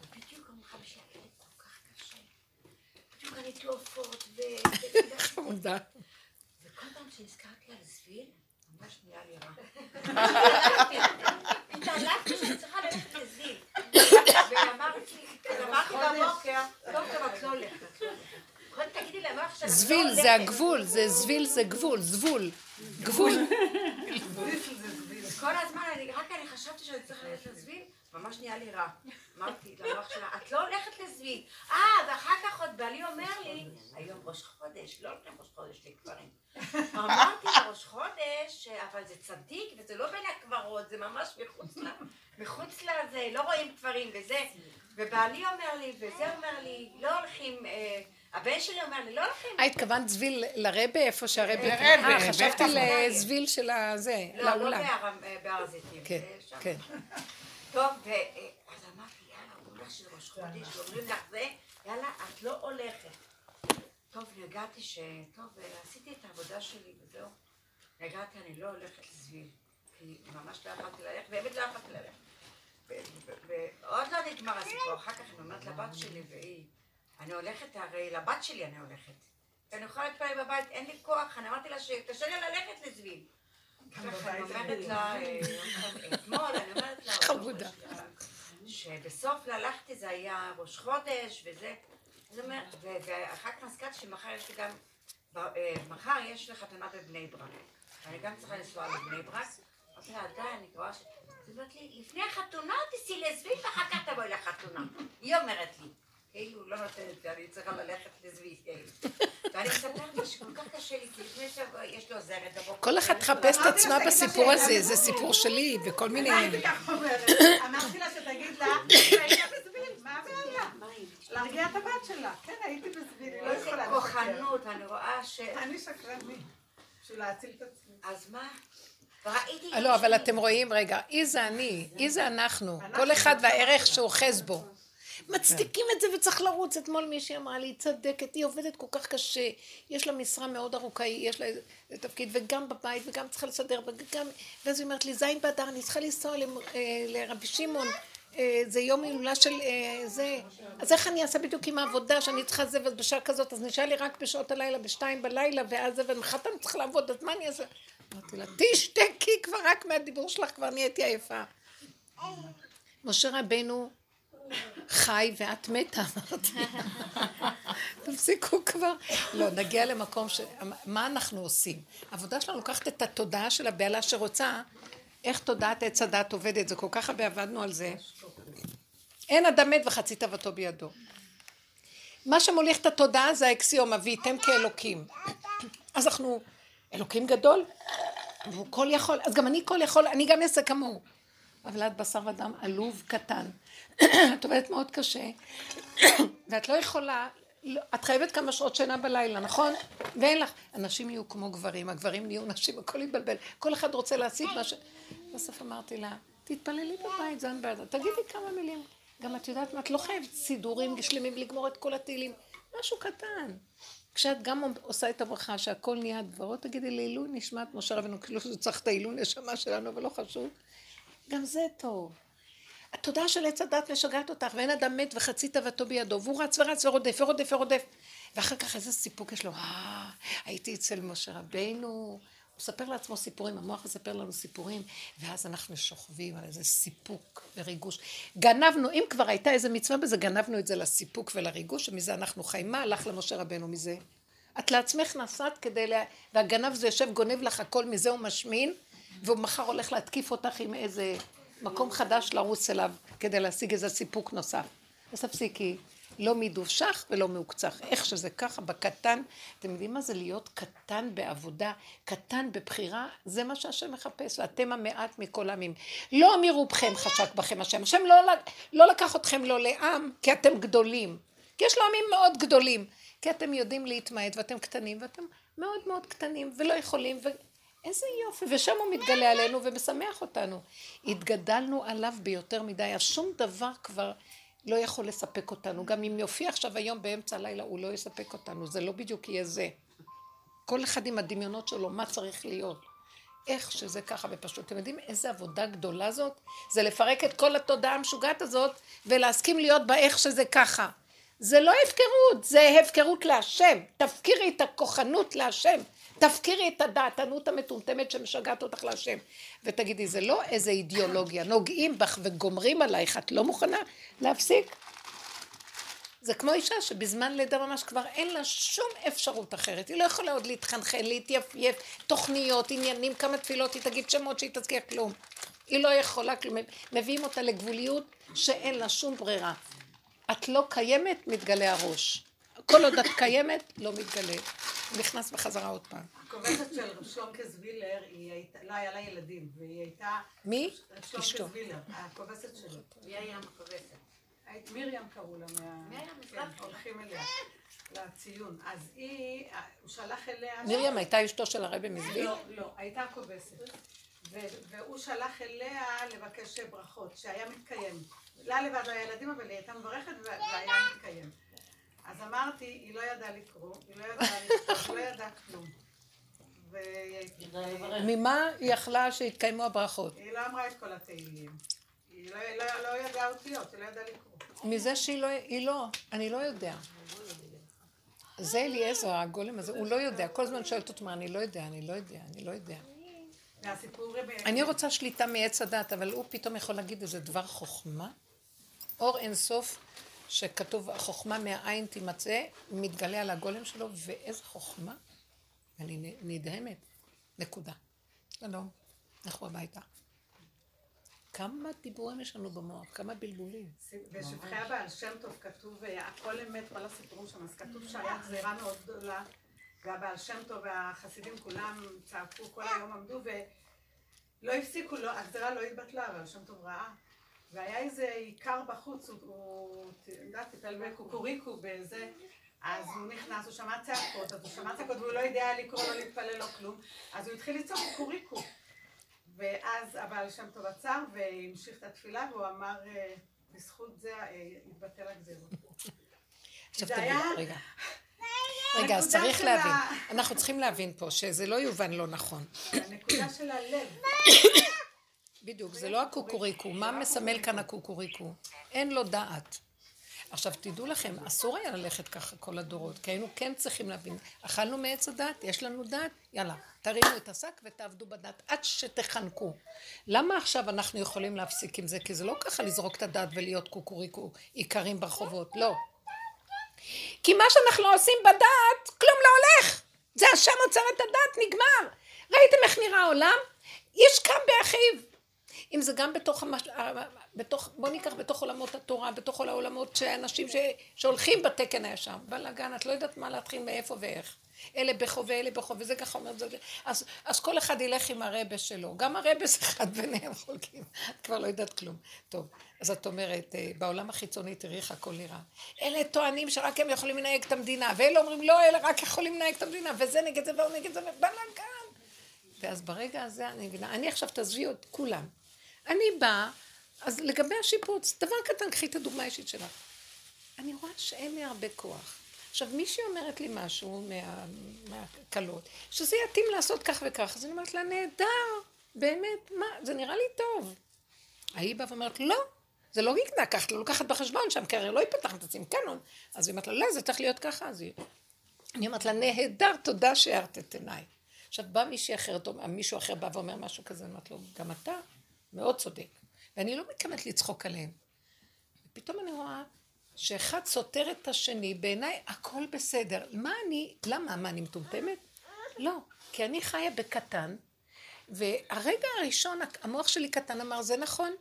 בדיוק יום חמישי היה לי כל כך קשה. בדיוק אני תעופות, ו... חמודה. וכל פעם שנזכרתי על זביל, ממש נהיה לי רע. התעלפתי שאני צריכה ללכת לזביל. ואמרתי, אמרתי בבוקר, טוב טוב, את לא הולכת. לא זביל. זה הגבול, זה זביל זה גבול, זבול. גבול. כל הזמן, רק אני חשבתי שאני צריכה ללכת לזביל, ממש נהיה לי רע. אמרתי למוח שלה, את לא הולכת לזביל. אה, ואחר כך עוד בעלי אומר לי, היום ראש חודש, לא הולכים ראש חודש לקברים. אמרתי לראש חודש, אבל זה צדיק, וזה לא בין הקברות, זה ממש מחוץ ל... מחוץ לזה, לא רואים קברים וזה. ובעלי אומר לי, וזה אומר לי, לא הולכים, אה, הבן שלי אומר לי, לא הולכים. אה, התכוונת זביל לרבה, איפה שהרבה... לרבה, אה, חשבתי. לזביל של הזה, לא, לא לאולם. בהר- הזיתים. כן. כן. טוב, ו- אה, אז אמרתי, יאללה, אומרים לך שזה ראש חודש, אומרים לך זה, יאללה, את לא הולכת. טוב, נרגעתי ש... טוב, עשיתי את העבודה שלי וזהו. נרגעתי, אני לא הולכת לזביל. כי ממש לא יכולתי ללכת, באמת לא יכולתי ללכת. ועוד לא נגמר הסיפור, אחר כך אני אומרת לבת שלי והיא, אני הולכת, הרי לבת שלי אני הולכת. אני יכולה להתפלל בבית, אין לי כוח, אני אמרתי לה שקשה לי ללכת לזביב. ככה אני אומרת לה, אתמול, אני אומרת לה, חמודה. שבסוף ללכתי זה היה ראש חודש וזה, אז אומר- ו- ואחר כך נזכרתי שמחר יש לי גם, אה, מחר יש לי חתונה בבני ברק, ואני גם צריכה לנסוע לבני ברק, אמרתי לה, די, אני רואה ש... היא אומרת לי, לפני החתונה תיסעי לזביב ואחר כך תבואי לחתונה. היא אומרת לי, כאילו לא נותנת לי, אני צריכה ללכת לזביב, כאילו. ואני מספרת לה שכל כך קשה לי, כי לפני שבוע יש לו עוזרת בבוקר. כל אחת תחפש את עצמה בסיפור הזה, זה סיפור שלי, וכל מיני... אמרתי לה שתגיד לה, מה הבעיה? להרגיע את הבת שלה. כן, הייתי בסביל, היא לא איזה יכולה לשקר. כוחנות, אני רואה ש... אני שקרנית. בשביל להציל את עצמי. אז מה? אה, לא, אבל אתם רואים, רגע, אי זה אני, אי זה אנחנו, כל אחד והערך שהוא אוחז בו. מצדיקים את זה וצריך לרוץ. אתמול מישהי אמרה לי, היא צדקת, היא עובדת כל כך קשה, יש לה משרה מאוד ארוכה, יש לה איזה תפקיד, וגם בבית, וגם צריכה לסדר, וגם... ואז היא אומרת לי, זין באדר, אני צריכה לנסוע אה, לרבי שמעון, אה, זה יום הילולה של אה, זה. אז איך אני אעשה בדיוק עם העבודה שאני צריכה זה, ובשעה כזאת, אז נשאר לי רק בשעות הלילה, בשתיים בלילה, ואז זה, ומחרתיים אני צריכה לעבוד, אז מה אני אעשה? אמרתי לה, תשתקי כבר, רק מהדיבור שלך כבר נהייתי עייפה. משה רבנו חי ואת מתה, אמרתי. תפסיקו כבר. לא, נגיע למקום ש... מה אנחנו עושים? העבודה שלנו לוקחת את התודעה של הבהלה שרוצה, איך תודעת עץ הדת עובדת, זה כל כך הרבה עבדנו על זה. אין אדם מת וחצי תאוותו בידו. מה שמוליך את התודעה זה האקסיומה, והייתם כאלוקים. אז אנחנו, אלוקים גדול, והוא כל יכול, אז גם אני כל יכול, אני גם אעשה כמוהו. אבל את בשר ודם עלוב קטן. את עובדת מאוד קשה, ואת לא יכולה, לא, את חייבת כמה שעות שינה בלילה, נכון? ואין לך. הנשים יהיו כמו גברים, הגברים נהיו נשים, הכל יתבלבל. כל אחד רוצה להשיג מה ש... בסוף אמרתי לה, תתפללי בבית, בעדה, תגידי כמה מילים. גם את יודעת מה, את לא חייבת סידורים שלמים לגמור את כל התהילים. משהו קטן. כשאת גם עושה את הברכה שהכל נהיה דברות, תגידי לעילוי נשמת משה רבנו, כאילו שזה צריך את העילוי נשמה שלנו, אבל לא חשוב. גם זה טוב. התודעה של עץ הדת משגעת אותך, ואין אדם מת וחצי תאוותו בידו, והוא רץ ורץ ורודף ורודף ורודף. ואחר כך איזה סיפוק יש לו, אה, הייתי אצל משה רבינו, הוא מספר לעצמו סיפורים, המוח מספר לנו סיפורים, ואז אנחנו שוכבים על איזה סיפוק וריגוש. גנבנו, אם כבר הייתה איזה מצווה בזה, גנבנו את זה לסיפוק ולריגוש, ומזה אנחנו חיים. מה הלך למשה רבנו מזה? את לעצמך נסעת כדי, לה... והגנב זה יושב גונב לך הכל מזה הוא משמין, והוא מחר הולך להתקיף אותך עם איזה מקום חדש לרוץ אליו כדי להשיג איזה סיפוק נוסף. אז תפסיקי, לא מדובשך ולא מעוקצך. איך שזה ככה, בקטן, אתם יודעים מה זה להיות קטן בעבודה, קטן בבחירה? זה מה שהשם מחפש, ואתם המעט מכל העמים. לא מרובכם חשק בכם השם. השם לא, לא לקח אתכם לא לעם, כי אתם גדולים. כי יש לו עמים מאוד גדולים. כי אתם יודעים להתמעט ואתם קטנים, ואתם מאוד מאוד קטנים ולא יכולים, ו... איזה יופי, ושם הוא מתגלה עלינו ומשמח אותנו. התגדלנו עליו ביותר מדי, אז שום דבר כבר לא יכול לספק אותנו. גם אם יופיע עכשיו היום באמצע הלילה, הוא לא יספק אותנו, זה לא בדיוק יהיה זה. כל אחד עם הדמיונות שלו, מה צריך להיות. איך שזה ככה ופשוט. אתם יודעים איזה עבודה גדולה זאת? זה לפרק את כל התודעה המשוגעת הזאת ולהסכים להיות בה איך שזה ככה. זה לא הפקרות, זה הפקרות להשם. תפקירי את הכוחנות להשם. תפקירי את הדעתנות המטומטמת שמשגעת אותך להשם. ותגידי, זה לא איזה אידיאולוגיה, נוגעים בך וגומרים עלייך, את לא מוכנה להפסיק? זה כמו אישה שבזמן לידה ממש כבר אין לה שום אפשרות אחרת. היא לא יכולה עוד להתחנחן, להתייפייף, תוכניות, עניינים, כמה תפילות, היא תגיד שמות שהיא תזכיר כלום. היא לא יכולה. מביאים אותה לגבוליות שאין לה שום ברירה. את לא קיימת, מתגלה הראש. כל עוד את קיימת, לא מתגלה. נכנס בחזרה עוד פעם. הכובסת של זווילר, היא הייתה, לא היה לה ילדים, והיא הייתה... מי? אשתו. זווילר, הכובסת שלו. מי היה? היית- מרים קראו לה מה... מרים כן. הולכים אליה. לציון. אז היא, הוא שלח אליה... מרים הייתה אשתו של הרבי מזוויל? לא, לא, הייתה הכובסת. ו- והוא שלח אליה לבקש ברכות, שהיה מתקיים. לה לבד היה ילדים, אבל היא הייתה מברכת וה- והיה מתקיים. אז אמרתי, היא לא ידעה לקרוא, היא לא ידעה לכתוב, היא לא ידעה כלום. ממה היא יכלה שיתקיימו הברכות? היא לא אמרה את כל התהילים. היא לא, לא, לא ידעה אותיות, היא לא ידעה לקרוא. מזה שהיא לא, היא לא, אני לא יודע. זה אליעזר, הגולם הזה, הוא לא יודע. כל הזמן שואלת אותו, מה, אני לא יודע, אני לא יודע, אני לא יודע. אני רוצה שליטה מעץ הדת, אבל הוא פתאום יכול להגיד איזה דבר חוכמה. אור אינסוף, שכתוב, החוכמה מהעין תימצא, מתגלה על הגולם שלו, ואיזה חוכמה. אני נדהמת. נקודה. שלום, לכו הביתה. כמה דיבורים יש לנו במוח, כמה בלבולים. בשבחי הבעל שם טוב כתוב, אה, הכל אמת, כל הסיפורים שם, אז כתוב שהיה גזירה מאוד גדולה, והבעל שם טוב והחסידים כולם צעקו, כל היום עמדו ולא הפסיקו, לא, הגזירה לא התבטלה, הבעל שם טוב ראה. והיה איזה עיקר בחוץ, הוא, יודעת, טיפל בקוקוריקו, בזה, אז הוא נכנס, הוא שמע צעקות, אז הוא שמע צעקות והוא לא יודע לקרוא, לא להתפלל, לא כלום, אז הוא התחיל לצעוק קוקוריקו. ואז הבעל שם טוב עצר והמשיך את התפילה והוא אמר, אה, בזכות זה אה, התבטל הגזירות. עכשיו תגיד, רגע. רגע, אז צריך להבין. אנחנו צריכים להבין פה שזה לא יובן לא נכון. הנקודה של הלב. בדיוק, זה לא הקוקוריקו. מה מסמל כאן הקוקוריקו? אין לו דעת. עכשיו תדעו לכם, אסור היה ללכת ככה כל הדורות, כי היינו כן צריכים להבין. אכלנו מעץ הדת, יש לנו דת, יאללה, תרימו את השק ותעבדו בדת עד שתחנקו. למה עכשיו אנחנו יכולים להפסיק עם זה? כי זה לא ככה לזרוק את הדת ולהיות קוקוריקו איכרים ברחובות, לא. כי מה שאנחנו עושים בדת, כלום לא הולך. זה השם עוצר את הדת, נגמר. ראיתם איך נראה העולם? איש קם באחיו. אם זה גם בתוך, המש... בתוך, בוא ניקח בתוך עולמות התורה, בתוך כל העולמות שאנשים ש... שהולכים בתקן הישר. בלאגן, את לא יודעת מה להתחיל מאיפה ואיך. אלה בכו ואלה בכו, וזה ככה אומר זה. אז, אז כל אחד ילך עם הרבה שלו. גם הרבס אחד ביניהם חולקים. את כבר לא יודעת כלום. טוב, אז את אומרת, אה, בעולם החיצוני תראי איך הכל נראה. אלה טוענים שרק הם יכולים לנהג את המדינה, ואלה אומרים לא, אלה רק יכולים לנהג את המדינה, וזה נגד זה והוא נגד זה, ובלאגן. ואז ברגע הזה אני מבינה, אני עכשיו תעזבי את כולם. אני באה, אז לגבי השיפוץ, דבר קטן, קחי את הדוגמה האישית שלך. אני רואה שאין לי הרבה כוח. עכשיו, מישהי אומרת לי משהו מה, מהקלות, שזה יתאים לעשות כך וכך, אז אני אומרת לה, נהדר, באמת, מה, זה נראה לי טוב. ההיא באה ואומרת, לא, זה לא יקנה ככה, לא לוקחת בחשבון שם, כי הרי לא ייפתח עצמי קנון. אז היא אומרת לה, לא, זה צריך להיות ככה, אז היא... אני אומרת לה, נהדר, תודה שהארת את עיניי. עכשיו, בא מישהי אחרת, או מישהו אחר בא ואומר משהו כזה, אני אומרת לו, גם אתה מאוד צודק. ואני לא מתכוונת לצחוק עליהם. ופתאום אני רואה שאחד סותר את השני, בעיניי הכל בסדר. מה אני, למה? מה, אני מטומטמת? לא, כי אני חיה בקטן, והרגע הראשון המוח שלי קטן אמר, זה נכון.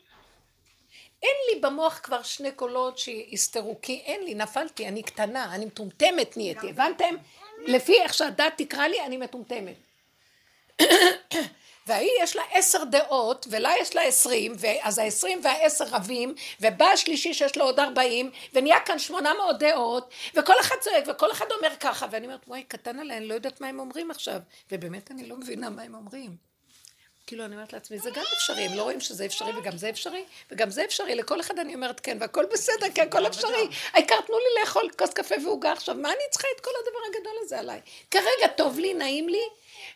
אין לי במוח כבר שני קולות שיסתרו, כי אין לי, נפלתי, אני קטנה, אני מטומטמת נהייתי, הבנתם? לפי איך שהדת תקרא לי, אני מטומטמת. וההיא יש לה עשר דעות, ולה יש לה עשרים, אז העשרים והעשר רבים, ובא השלישי שיש לו עוד ארבעים, ונהיה כאן שמונה מאות דעות, וכל אחד צועק, וכל אחד אומר ככה, ואני אומרת, וואי, קטן עליי, אני לא יודעת מה הם אומרים עכשיו, ובאמת אני לא מבינה מה הם אומרים. כאילו, אני אומרת לעצמי, זה גם אפשרי, הם לא רואים שזה אפשרי, וגם זה אפשרי, וגם זה אפשרי, לכל אחד אני אומרת כן, והכל בסדר, כי הכל אפשרי. העיקר תנו לי לאכול כוס קפה ועוגה עכשיו, מה אני צריכה את כל הדבר הגדול הזה עליי? כרגע טוב לי, נעים לי,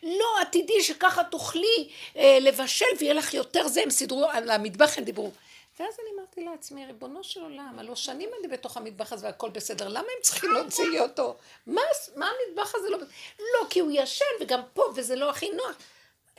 לא, את תדעי שככה תוכלי אה, לבשל ויהיה לך יותר זה, הם סידרו, על המטבח הם דיברו. ואז אני אמרתי לעצמי, ריבונו של עולם, הלוא שנים אני בתוך המטבח הזה והכל בסדר, למה הם צריכים להוציא לי אותו? מה, מה המטבח הזה לא? לא, כי הוא ישן וגם פה וזה לא הכי נוח.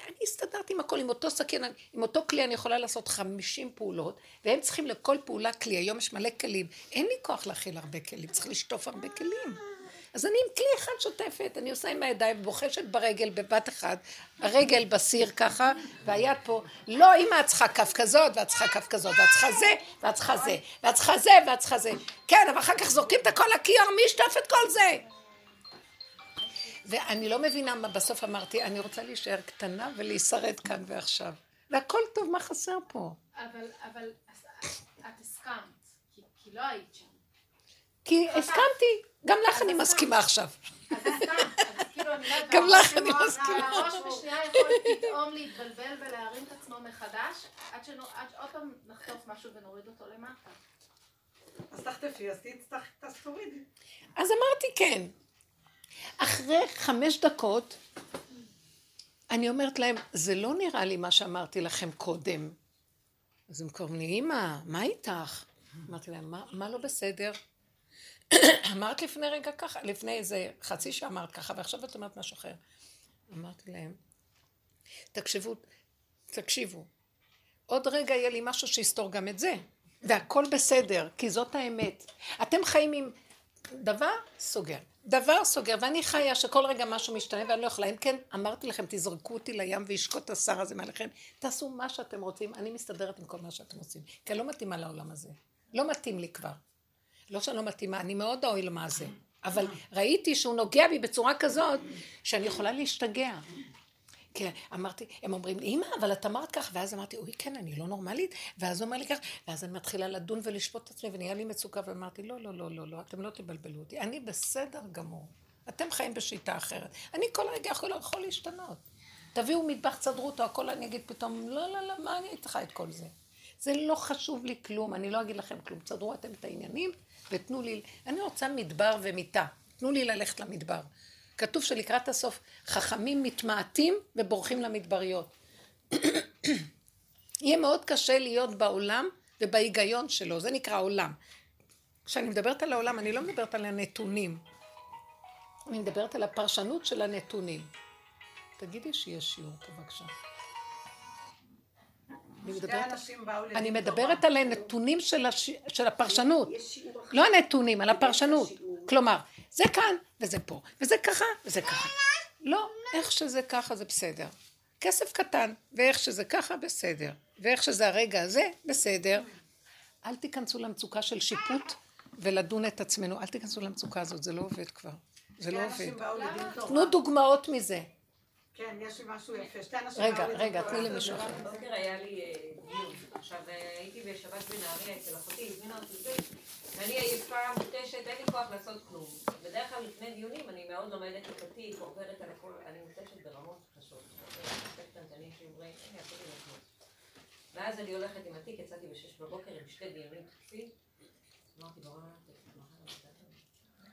אני הסתדרתי עם הכל, עם אותו סכין, עם אותו כלי אני יכולה לעשות 50 פעולות, והם צריכים לכל פעולה כלי, היום יש מלא כלים, אין לי כוח להכיל הרבה כלים, צריך לשטוף הרבה כלים. אז אני עם כלי אחד שוטפת, אני עושה עם הידיים, בוחשת ברגל בבת אחת, הרגל בסיר ככה, והיד פה, לא, אמא, את צריכה כף כזאת, ואת צריכה כף כזאת, ואת צריכה זה, ואת צריכה זה, ואת צריכה זה, ואת צריכה זה. כן, אבל אחר כך זורקים את הכל לכיור, מי ישטוף את כל זה? ואני לא מבינה מה בסוף אמרתי, אני רוצה להישאר קטנה ולהישרד כאן ועכשיו. והכל טוב, מה חסר פה? אבל, אבל את הסכמת, כי, כי לא היית שם. כי הסכמתי, גם לך אני מסכימה עכשיו. כאילו לא גם לך אני מסכימה. הראש בשנייה יכול פתאום להתבלבל ולהרים את עצמו מחדש, עד שעוד פעם נחטוף משהו ונוריד אותו למטה. אז תחטפי, אז תורידי. אז אמרתי כן. אחרי חמש דקות, אני אומרת להם, זה לא נראה לי מה שאמרתי לכם קודם. אז הם קוראים לי, אמא, מה איתך? אמרתי להם, "מה- מה לא בסדר? אמרת לפני רגע ככה, לפני איזה חצי שעה אמרת ככה, ועכשיו את אומרת משהו אחר. אמרתי להם, תקשיבו, תקשיבו, עוד רגע יהיה לי משהו שיסתור גם את זה, והכל בסדר, כי זאת האמת. אתם חיים עם דבר סוגר, דבר סוגר, ואני חיה שכל רגע משהו משתנה ואני לא יכולה, אם כן, אמרתי לכם, תזרקו אותי לים וישקוט השר הזה מעליכם, תעשו מה שאתם רוצים, אני מסתדרת עם כל מה שאתם רוצים, כי אני לא מתאימה לעולם הזה, לא מתאים לי כבר. לא שאני לא מתאימה, אני מאוד אוהל מה זה, אבל ראיתי שהוא נוגע בי בצורה כזאת, שאני יכולה להשתגע. כן, אמרתי, הם אומרים לי, אמא, אבל את אמרת כך, ואז אמרתי, אוי, כן, אני לא נורמלית, ואז הוא אומר לי כך, ואז אני מתחילה לדון ולשפוט את עצמי, ונהיה לי מצוקה, ואמרתי, לא, לא, לא, לא, לא, אתם לא תבלבלו אותי, אני בסדר גמור. אתם חיים בשיטה אחרת. אני כל רגע יכול, יכול להשתנות. תביאו מטבח, תסדרו אותו, הכל אני אגיד פתאום, לא, לא, לא, מה אני צריכה את כל זה? זה לא חשוב לי כלום, אני לא אגיד לכם כלום. תסדרו אתם את העניינים, ותנו לי, אני רוצה מדבר ומיטה. תנו לי ללכת למדבר. כתוב שלקראת הסוף חכמים מתמעטים ובורחים למדבריות. יהיה מאוד קשה להיות בעולם ובהיגיון שלו, זה נקרא עולם. כשאני מדברת על העולם, אני לא מדברת על הנתונים. אני מדברת על הפרשנות של הנתונים. תגידי שיש שיעור פה בבקשה. אני מדברת, אני. מדברת על הנתונים של, הש... של הפרשנות. לא הנתונים, על הפרשנות. כלומר, זה כאן וזה פה, וזה ככה וזה ככה. לא, איך שזה ככה זה בסדר. כסף קטן, ואיך שזה ככה בסדר. ואיך שזה הרגע הזה, בסדר. אל תיכנסו למצוקה של שיפוט ולדון את עצמנו. אל תיכנסו למצוקה הזאת, זה לא עובד כבר. זה לא עובד. תנו דוגמאות מזה. כן, יש לי משהו יפה. שתי אנשים רגע, רגע. תני למישהו אחר. בבוקר היה לי אה, דיון. עכשיו, אה, הייתי בשבת בנהריה אצל אחותי, הזמינה אותי לזה, ואני עייפה, מותשת, אין לי כוח לעשות כלום. בדרך כלל לפני דיונים אני מאוד לומדת את התיק, עוברת על הכל, אני מותשת ברמות קשות. לי. ואז אני הולכת עם התיק, יצאתי בשש בבוקר עם שתי דיונים תקציב. אמרתי, ברור, לי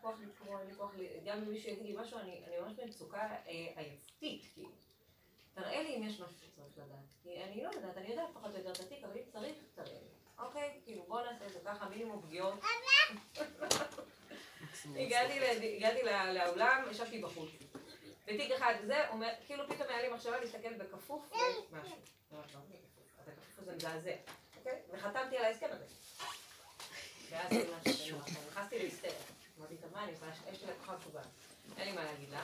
כוח לקרוא, אין לי כוח, גם אם מישהו יגיד לי משהו, אני אני ממש במצוקה אה, עייפתית, כאילו. תראה לי אם יש משהו שצריך לדעת. כי אני לא יודעת, אני יודעת פחות או יותר את התיק, אבל אם צריך, תראה לי. אוקיי, כאילו בוא נעשה את זה ככה, מינימום פגיעות. הגעתי לאולם, ישבתי בחוץ. בתיק אחד זה, אומר, כאילו פתאום היה לי מחשבה להסתכל בכפוף למשהו. לא, לא, אז הכפוף הזה מזעזע, אוקיי? וחתמתי על ההסכם הזה. ואז נכנסתי להיסטריה. אמרתי, טוב, מה אני עושה? יש לי לקוחה תשובה. אין לי מה להגיד לה.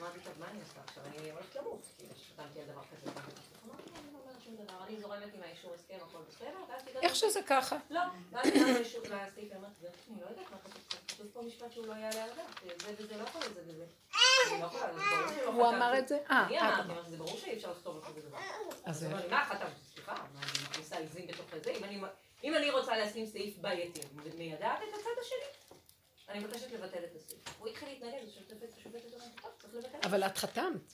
אמרתי, טוב, מה אני עושה עכשיו? אני הולכת למות, כאילו, שחתמתי על דבר כזה. אמרתי, אני לא אומרת שום דבר, אני זורמת עם האישור הסכם, הכל בסדר, ואז תדע... איך שזה ככה. לא, ואז הגענו לאישור לסעיף, אמרתי, "גברתי, אני לא יודעת מה כתוב כתוב פה משפט שהוא לא יעלה על הדעת, זה וזה לא יכול להיות זה וזה. לא יכולה, שלא הוא. אמר את זה? אה, אני אמרתי. אמרתי, זה ברור שאי אפשר לכתוב על כזה דבר. אז לי, מה חתמת? סליחה, אני מכניסה עיזים בתוך זה? אם אני- רוצה לשים סעיף בעייתי, מיידעת את הצד השני. אני מבקשת לבטל את הסעיף. הוא התחיל להתנגד, השופטת השופטת אמרה, טוב, צריך לבטל. אבל את חתמת.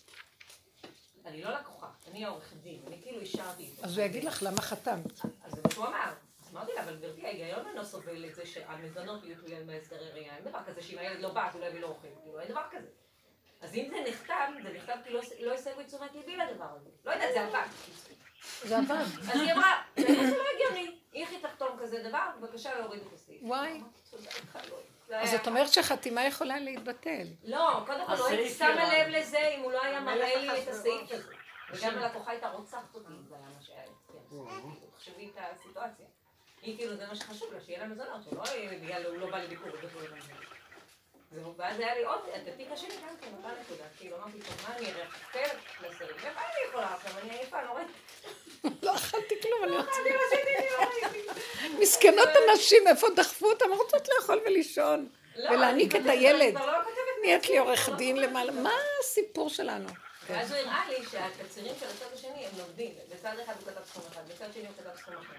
אני לא לקוחה, אני העורכת דין, אני כאילו אישרתי את זה. אז הוא יגיד לך למה חתמת. אז זה מה שהוא אמר. אז אמרתי לה, אבל גברתי, ההיגיון אינו סובל את זה שהמזונות יהיו תלויים בהסדרי ראייה. אין דבר כזה שאם הילד לא בא, אז הוא לא יביא לו אוכל. כאילו, אין דבר כזה. אז אם זה נכתב, זה נכתב כי לא- לא הסבו את תשומת ליבי לדבר הזה. לא יודעת, זה עבד. זה עבד. אז היא אמרה, זה לא הגיוני. איך היא תחתום כזה דבר? בבקשה להוריד את הסעיף. וואי. אז זאת אומרת שחתימה יכולה להתבטל. לא, קודם כל לא הייתי שמה ירד. לב לזה אם הוא לא היה מראה לי את. הסעיף הזה. וגם הלקוחה הייתה רוצחת אותי, זה היה מה שהיה. כן. תחשבי את הסיטואציה. היא כאילו, זה מה שחשוב לה, שיהיה לה מזונות, שלא יהיה בגלל הוא לא בא לביקור. ואז היה לי עוד, את התיק השני גם כן, אותה נקודה. כאילו, אמרתי, טוב, מה אני אראה? אחר לשרים. ומה אני יכולה עכשיו? אני עייפה, לא ראיתי. לא אכלתי כלום, אני. אני רציתי, אני לא ראיתי. מסכנות הנשים, איפה דחפו אותן? רוצות לאכול ולישון. לא, ולהעניק אני את הילד. לא נהיית לי עורך לא דין. למעלה. מה הסיפור שלנו? ואז הוא הראה לי שהתצהירים של הצד השני הם לומדים. בצד אחד הוא כתב סכום אחד, בצד שני הוא כתב סכום אחר.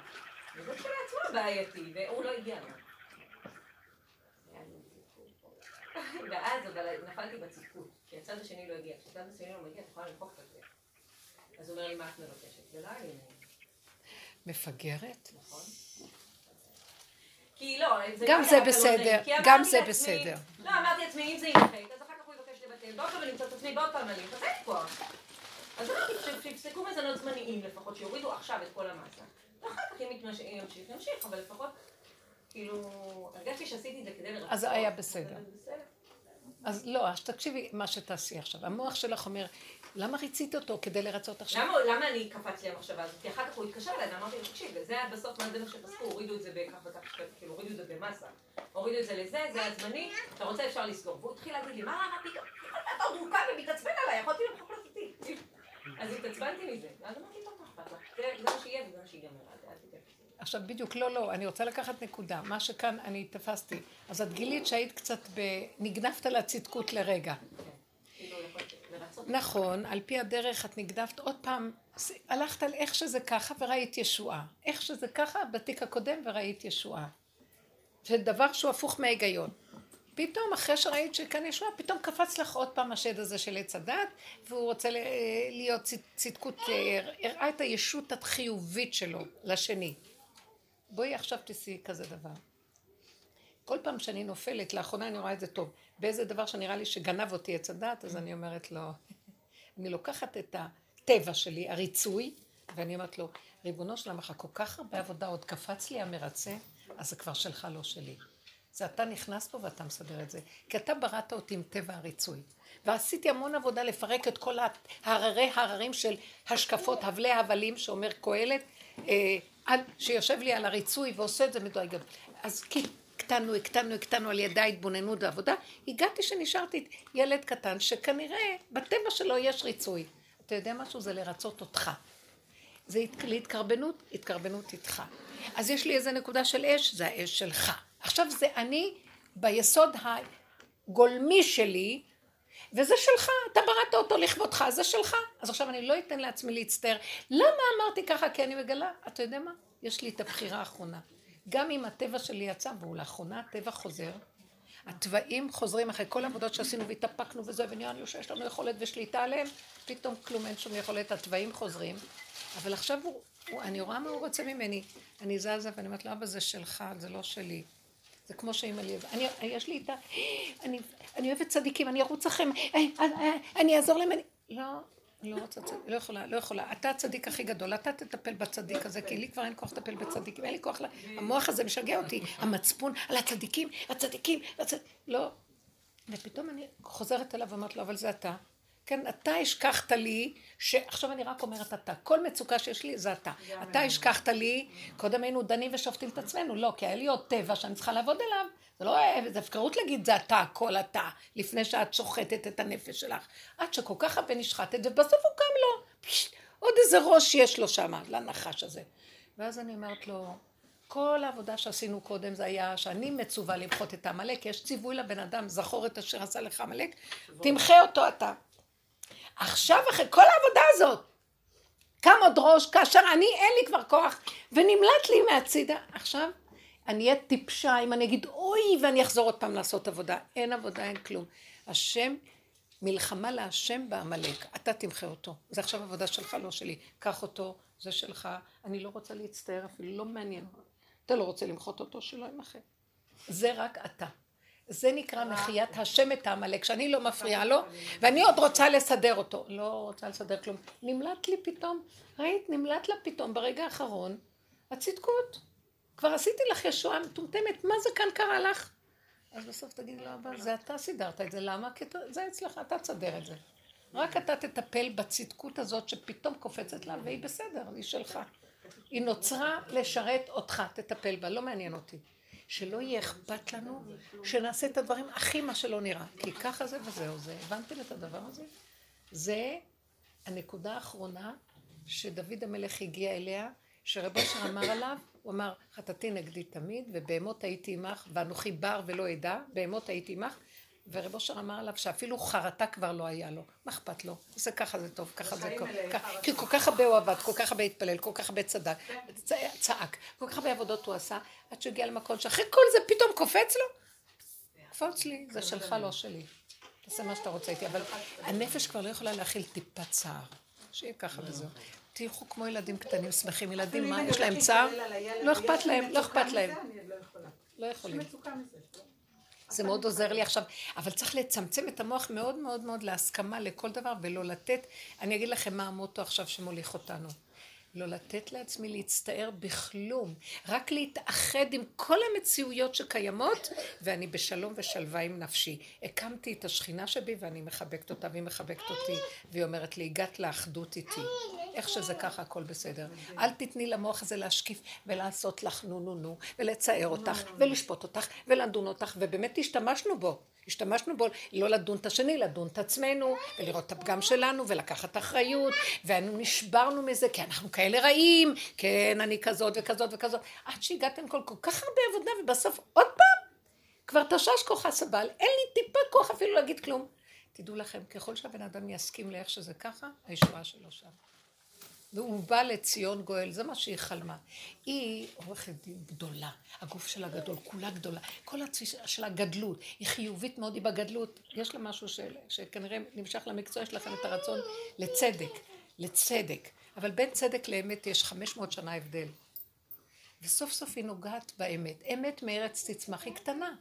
וזה כשלעצמו בעייתי, והוא לא הגיע לו. היה לי סיפור. ואז אבל נפלתי בצפיפות, כי הצד השני לא הגיע. כשהצד השני לא מגיע, את יכולה למחוק את זה. אז הוא אומר לי, מה את מבקשת? זה לא נעים, מפגרת? נכון? כי לא, גם זה בסדר, גם זה בסדר. לא, אמרתי לעצמי, אם זה יימחק, אז אחר כך הוא יבקש לבטל, ועוד פעם אני אמצא את עצמי בעוד פעם אז אין כוח. אז אמרתי, שיפסקו מזונות זמניים לפחות, שיורידו עכשיו את כל המסה. ואחר כך אם ימשיך, ימשיך, אבל לפחות, כאילו, הרגשתי שעשיתי את זה כדי לרצות. אז זה היה בסדר. אז לא, אז תקשיבי מה שתעשי עכשיו. המוח שלך אומר, למה ריצית אותו כדי לרצות עכשיו? למה, למה אני קפץ לי המחשבה הזאת? כי אחר כך הוא התקשר אליי ואמרתי לו, תקשיב, זה היה בסוף מה זה מה שפסקו, הורידו את זה בכך וכך, כאילו הורידו את זה במסה. הורידו את זה לזה, זה היה זמני, אתה רוצה אפשר לסגור. והוא התחיל להגיד לי, מה, מה פתאום, אתה עוד מורכב ומתעצבן עליי, יכולתי למחוק לו אותי. אז התעצבנתי מזה, ואז אמרתי, לא, מה אכפת לך? זה זה מה שיהיה וזה מה שיגמר. עכשיו בדיוק, לא, לא, אני רוצה לקחת נקודה. מה שכאן אני תפסתי. אז את גילית שהיית קצת ב... נגנבת לצדקות לרגע. נכון, על פי הדרך את נגדבת עוד פעם, הלכת על איך שזה ככה וראית ישועה. איך שזה ככה בתיק הקודם וראית ישועה. זה דבר שהוא הפוך מההיגיון. פתאום אחרי שראית שכאן ישועה, פתאום קפץ לך עוד פעם השד הזה של עץ הדת, והוא רוצה להיות צד- צדקות, אה, הראה את הישות החיובית שלו לשני. בואי עכשיו תעשי כזה דבר. כל פעם שאני נופלת, לאחרונה אני רואה את זה טוב, באיזה דבר שנראה לי שגנב אותי עץ הדת, אז אני אומרת לו, אני לוקחת את הטבע שלי, הריצוי, ואני אומרת לו, ריבונו של עמך, כל כך הרבה עבודה עוד קפץ לי המרצה, אז זה כבר שלך, לא שלי. זה אתה נכנס פה ואתה מסדר את זה. כי אתה בראת אותי עם טבע הריצוי. ועשיתי המון עבודה לפרק את כל הררי הררים של השקפות, הבלי הבלים, שאומר קהלת, אה, שיושב לי על הריצוי ועושה את זה מדואג גדול. אז כי הקטנו, הקטנו, הקטנו על ידי ההתבוננות ועבודה, הגעתי שנשארתי ילד קטן, שכנראה בטבע שלו יש ריצוי. אתה יודע משהו? זה לרצות אותך. זה הת- להתקרבנות, התקרבנות איתך. אז יש לי איזה נקודה של אש, זה האש שלך. עכשיו זה אני ביסוד הגולמי שלי, וזה שלך, אתה בראת אותו לכבודך, זה שלך. אז עכשיו אני לא אתן לעצמי להצטער. למה אמרתי ככה? כי אני מגלה, אתה יודע מה? יש לי את הבחירה האחרונה. גם אם הטבע שלי יצא, והוא לאחרונה הטבע חוזר, התוואים חוזרים אחרי כל העבודות שעשינו והתאפקנו וזה, ונראה לי שיש לנו יכולת ושליטה עליהם, פתאום כלום אין שום יכולת, התוואים חוזרים. אבל עכשיו הוא, הוא, אני רואה מה הוא רוצה ממני. אני זזה ואני אומרת לו, אבא זה שלך, זה לא שלי. זה כמו שאימא לי, אני, יש לי איתה, אני, אני אוהבת צדיקים, אני ארוץ לכם, אני, אני אעזור להם, אני... לא, לא רוצה צדיק, לא יכולה, לא יכולה. אתה הצדיק הכי גדול, אתה תטפל בצדיק הזה, כי לי כבר אין כוח לטפל בצדיקים, אין לי כוח, ל... המוח הזה משגע אותי, המצפון על הצדיקים, הצדיקים, הצד... לא. ופתאום אני חוזרת אליו ואומרת לו, אבל זה אתה. כן, אתה השכחת לי, שעכשיו אני רק אומרת אתה, כל מצוקה שיש לי זה אתה. אתה השכחת לי, קודם היינו דנים ושופטים את עצמנו, לא, כי היה לי עוד טבע שאני צריכה לעבוד עליו. זה לא, זה הפקרות להגיד זה אתה, הכל אתה, לפני שאת שוחטת את הנפש שלך. עד שכל כך הרבה נשחטת, ובסוף הוא קם לו, פשט, עוד איזה ראש יש לו שם, לנחש הזה. ואז אני אומרת לו, כל העבודה שעשינו קודם זה היה שאני מצווה למחות את העמלק, יש ציווי לבן אדם, זכור את אשר עשה לך עמלק, תמחה אותו אתה. עכשיו אחרי כל העבודה הזאת, קם עוד ראש, כאשר אני אין לי כבר כוח, ונמלט לי מהצידה. עכשיו, אני אהיה טיפשה אם אני אגיד אוי, ואני אחזור עוד פעם לעשות עבודה. אין עבודה, אין כלום. השם, מלחמה להשם בעמלק, אתה תמחה אותו. זה עכשיו עבודה שלך, לא שלי. קח אותו, זה שלך. אני לא רוצה להצטער אפילו, לא מעניין. אתה לא רוצה למחות אותו, שלא ימחה. זה רק אתה. זה נקרא מחיית השם את העמלק, שאני לא מפריעה לו, ואני עוד רוצה לסדר אותו. לא רוצה לסדר כלום. נמלט לי פתאום, ראית? נמלט לה פתאום ברגע האחרון, הצדקות. כבר עשיתי לך ישועה מטומטמת, מה זה כאן קרה לך? אז בסוף תגיד לו, אבל זה אתה סידרת את זה, למה? כי זה אצלך, אתה תסדר את זה. רק אתה תטפל בצדקות הזאת שפתאום קופצת לה, והיא בסדר, היא שלך. היא נוצרה לשרת אותך, תטפל בה, לא מעניין אותי. שלא יהיה אכפת לנו שנעשה את הדברים הכי מה שלא נראה. כי ככה זה וזהו זה. הבנתם את הדבר הזה? זה הנקודה האחרונה שדוד המלך הגיע אליה, שרב אשר אמר עליו, הוא אמר, חטאתי נגדי תמיד, ובהמות הייתי עמך, ואנוכי בר ולא אדע, בהמות הייתי עמך, ורב אשר אמר עליו שאפילו חרטה כבר לא היה לו. מה אכפת לו? זה ככה זה טוב, ככה זה טוב. כי כל כך הרבה הוא עבד, כל כך הרבה התפלל, כל כך הרבה צדק, צעק, כל כך הרבה עבודות הוא עשה, עד שהוא הגיע למקום שאחרי כל זה פתאום קופץ לו. קפוץ לי, זה שלך, לא שלי. תעשה מה שאתה רוצה איתי, אבל הנפש כבר לא יכולה להכיל טיפת צער. שיהיה ככה וזהו. תלכו כמו ילדים קטנים, שמחים. ילדים, מה, יש להם צער? לא אכפת להם, לא אכפת להם. לא. לא יכולים. זה מאוד עוזר לי עכשיו, אבל צריך לצמצם את המוח מאוד מאוד מאוד להסכמה לכל דבר ולא לתת. אני אגיד לכם מה המוטו עכשיו שמוליך אותנו. לא לתת לעצמי להצטער בכלום, רק להתאחד עם כל המציאויות שקיימות, ואני בשלום ושלווה עם נפשי. הקמתי את השכינה שבי ואני מחבקת אותה והיא מחבקת אותי, והיא אומרת לי, הגעת לאחדות איתי. איך שזה ככה, הכל בסדר. אל תתני למוח הזה להשקיף ולעשות לך נו נו נו, ולצער אותך, ולשפוט אותך, ולדון אותך, ובאמת השתמשנו בו. השתמשנו בו לא לדון את השני, לדון את עצמנו, ולראות את הפגם שלנו, ולקחת אחריות, ואנו נשברנו מזה, כי אנחנו כאלה רעים, כן, אני כזאת וכזאת וכזאת, עד שהגעתם כל, כל כך הרבה עבודה, ובסוף עוד פעם, כבר תשש כוח הסבל, אין לי טיפה כוח אפילו להגיד כלום. תדעו לכם, ככל שהבן אדם יסכים לאיך שזה ככה, הישועה שלו שם. והוא בא לציון גואל, זה מה שהיא חלמה. היא עורכת דין גדולה, הגוף שלה גדול, כולה גדולה, כל התפיסה שלה גדלות, היא חיובית מאוד, היא בגדלות, יש לה משהו של, שכנראה נמשך למקצוע, יש לכם את הרצון לצדק, לצדק, אבל בין צדק לאמת יש 500 שנה הבדל. וסוף סוף היא נוגעת באמת. אמת מארץ תצמח, היא קטנה.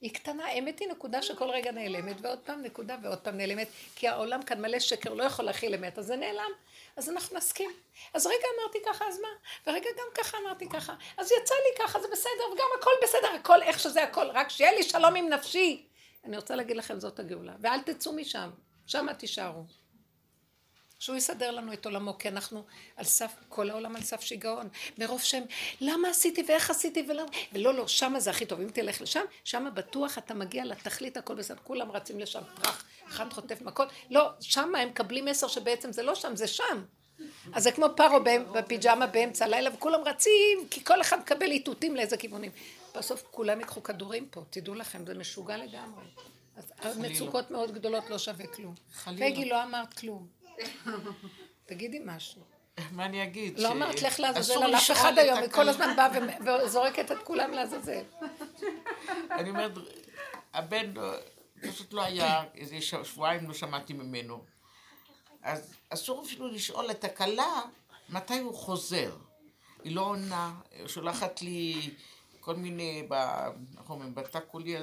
היא קטנה, אמת היא נקודה שכל רגע נעלמת, ועוד פעם נקודה ועוד פעם נעלמת, כי העולם כאן מלא שקר, לא יכול להכיל אמת, אז זה נעלם. אז אנחנו נסכים. אז רגע אמרתי ככה, אז מה? ורגע גם ככה אמרתי ככה. אז יצא לי ככה, זה בסדר, וגם הכל בסדר, הכל איך שזה הכל, רק שיהיה לי שלום עם נפשי. אני רוצה להגיד לכם, זאת הגאולה. ואל תצאו משם, שם תישארו. שהוא יסדר לנו את עולמו, כי אנחנו על סף, כל העולם על סף שיגעון. מרוב שהם, למה עשיתי ואיך עשיתי ולמה, ולא, לא, שמה זה הכי טוב. אם תלך לשם, שמה בטוח אתה מגיע לתכלית, הכל בסדר. כולם רצים לשם, טראח, אחד חוטף מכות. לא, שמה הם מקבלים מסר שבעצם זה לא שם, זה שם. אז זה כמו פרו בפיג'מה באמצע הלילה, וכולם רצים, כי כל אחד מקבל איתותים לאיזה כיוונים. בסוף כולם ייקחו כדורים פה, תדעו לכם, זה משוגע לגמרי. אז המצוקות מאוד גדולות לא שווה כלום. חלילה. פגי, לא אמרת כלום. תגידי משהו. מה אני אגיד? לא אמרת לך לעזאזל על אף אחד היום, היא כל. הזמן באה וזורקת את כולם לעזאזל. אני אומרת, הבן לא- פשוט לא היה, איזה שבועיים לא שמעתי ממנו. אז אסור אפילו לשאול את הכלה מתי הוא חוזר. היא לא עונה, שולחת לי כל מיני, איך אומרים, בתא קולי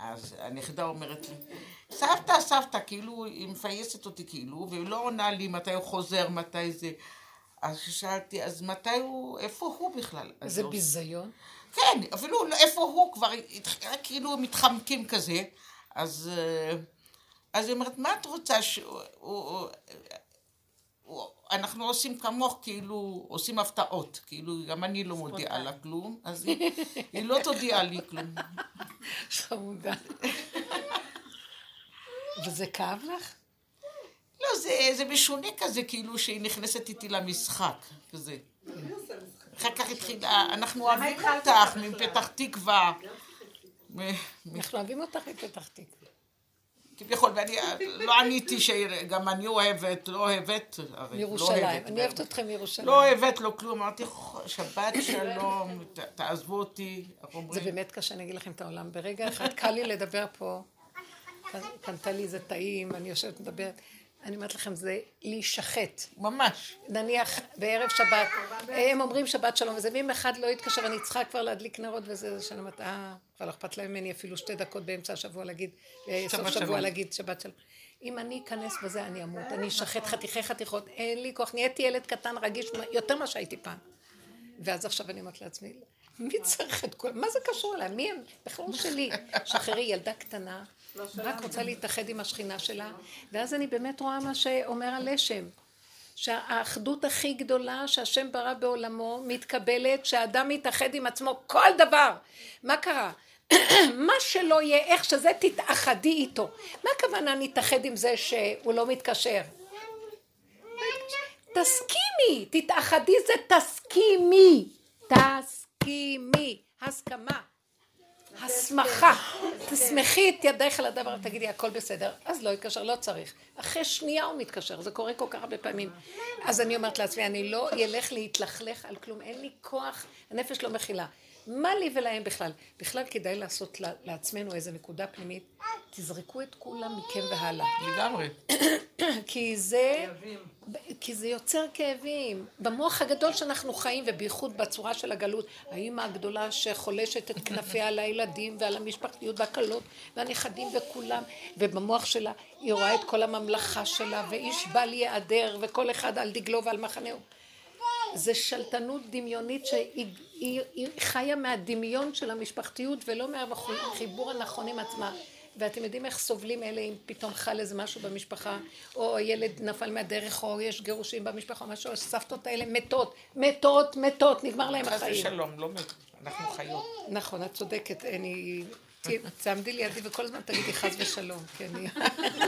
הזה, שהנכדה אומרת לי, סבתא, סבתא, כאילו, היא מפייסת אותי כאילו, והיא לא עונה לי מתי הוא חוזר, מתי זה. אז שאלתי, אז מתי הוא, איפה הוא בכלל? אז זה ביזיון. כן, אפילו לא- איפה הוא כבר, כאילו מתחמקים כזה. אז, אה, אז היא אומרת, מה את רוצה ש... אנחנו עושים כמוך, כאילו, עושים הפתעות. כאילו, גם אני לא מודיעה לה כלום, אז היא, היא לא תודיע לי כלום. חמודה. וזה כאב לך? לא, זה, זה משונה כזה, כאילו שהיא נכנסת איתי למשחק, כזה. אחר כך התחילה, אנחנו אוהבים אותך? מפתח תקווה. אנחנו אוהבים אותך מפתח תקווה. כביכול, ואני לא עניתי שגם אני אוהבת, לא אוהבת, הרי לא ירושלים. אוהבת. אני אוהבת אתכם מירושלים. לא אוהבת, לא כלום, אמרתי, שבת שלום, ת- תעזבו אותי, איך זה אומרים? באמת קשה, אני אגיד לכם את העולם. ברגע אחד קל לי לדבר פה, קנתה לי איזה טעים, אני יושבת מדברת. אני אומרת לכם, זה להישחט. ממש. נניח בערב שבת, הם אומרים שבת שלום וזה, ואם אחד לא יתקשר, אני צריכה כבר להדליק נרות וזה, זה שאני אומרת, אה, כבר לא אכפת להם ממני אפילו שתי דקות באמצע השבוע להגיד, אה, סוף שבוע. להגיד שבת שלום. אם אני אכנס בזה, אני אמות, אני אשחט חתיכי חתיכות, אין לי כוח, נהייתי ילד קטן רגיש יותר ממה שהייתי פעם. ואז עכשיו אני אומרת לעצמי, מי צריך את כל... מה זה קשור אליי? מי הם? בכלל לא שלי. שחררי ילדה קטנה, רק רוצה להתאחד עם השכינה שלה, ואז אני באמת רואה מה שאומר הלשם. שהאחדות הכי גדולה שהשם ברא בעולמו מתקבלת כשאדם מתאחד עם עצמו כל דבר. מה קרה? מה שלא יהיה, איך שזה, תתאחדי איתו. מה הכוונה נתאחד עם זה שהוא לא מתקשר? תסכימי, תתאחדי זה תסכימי, תסכימי, הסכמה, הסמכה, תסמכי את ידייך על הדבר, תגידי הכל בסדר, אז לא יתקשר, לא צריך. אחרי שנייה הוא מתקשר, זה קורה כל כך הרבה פעמים. אז אני אומרת לעצמי, אני לא אלך להתלכלך על כלום, אין לי כוח, הנפש לא מכילה. מה לי ולהם בכלל? בכלל כדאי לעשות לעצמנו איזו נקודה פנימית, תזרקו את כולם מכם והלאה. לגמרי. כי זה, כי זה יוצר כאבים. במוח הגדול שאנחנו חיים, ובייחוד בצורה של הגלות, האימא הגדולה שחולשת את כנפיה על הילדים ועל המשפחתיות והכלות והנכדים וכולם, ובמוח שלה היא רואה את כל הממלכה שלה, ואיש בל ייעדר, וכל אחד על דגלו ועל מחנהו. זה שלטנות דמיונית שהיא היא, היא חיה מהדמיון של המשפחתיות ולא מהחיבור הנכון עם עצמה. ואתם יודעים איך סובלים אלה אם פתאום חל איזה משהו במשפחה, או הילד נפל מהדרך, או יש גירושים במשפחה, או משהו, הסבתות האלה מתות, מתות, מתות, נגמר להם חס החיים. ושלום, לא מת. אנחנו חיות. נכון, את צודקת, אני... תעמדי לידי וכל הזמן תגידי חס ושלום, כי אני,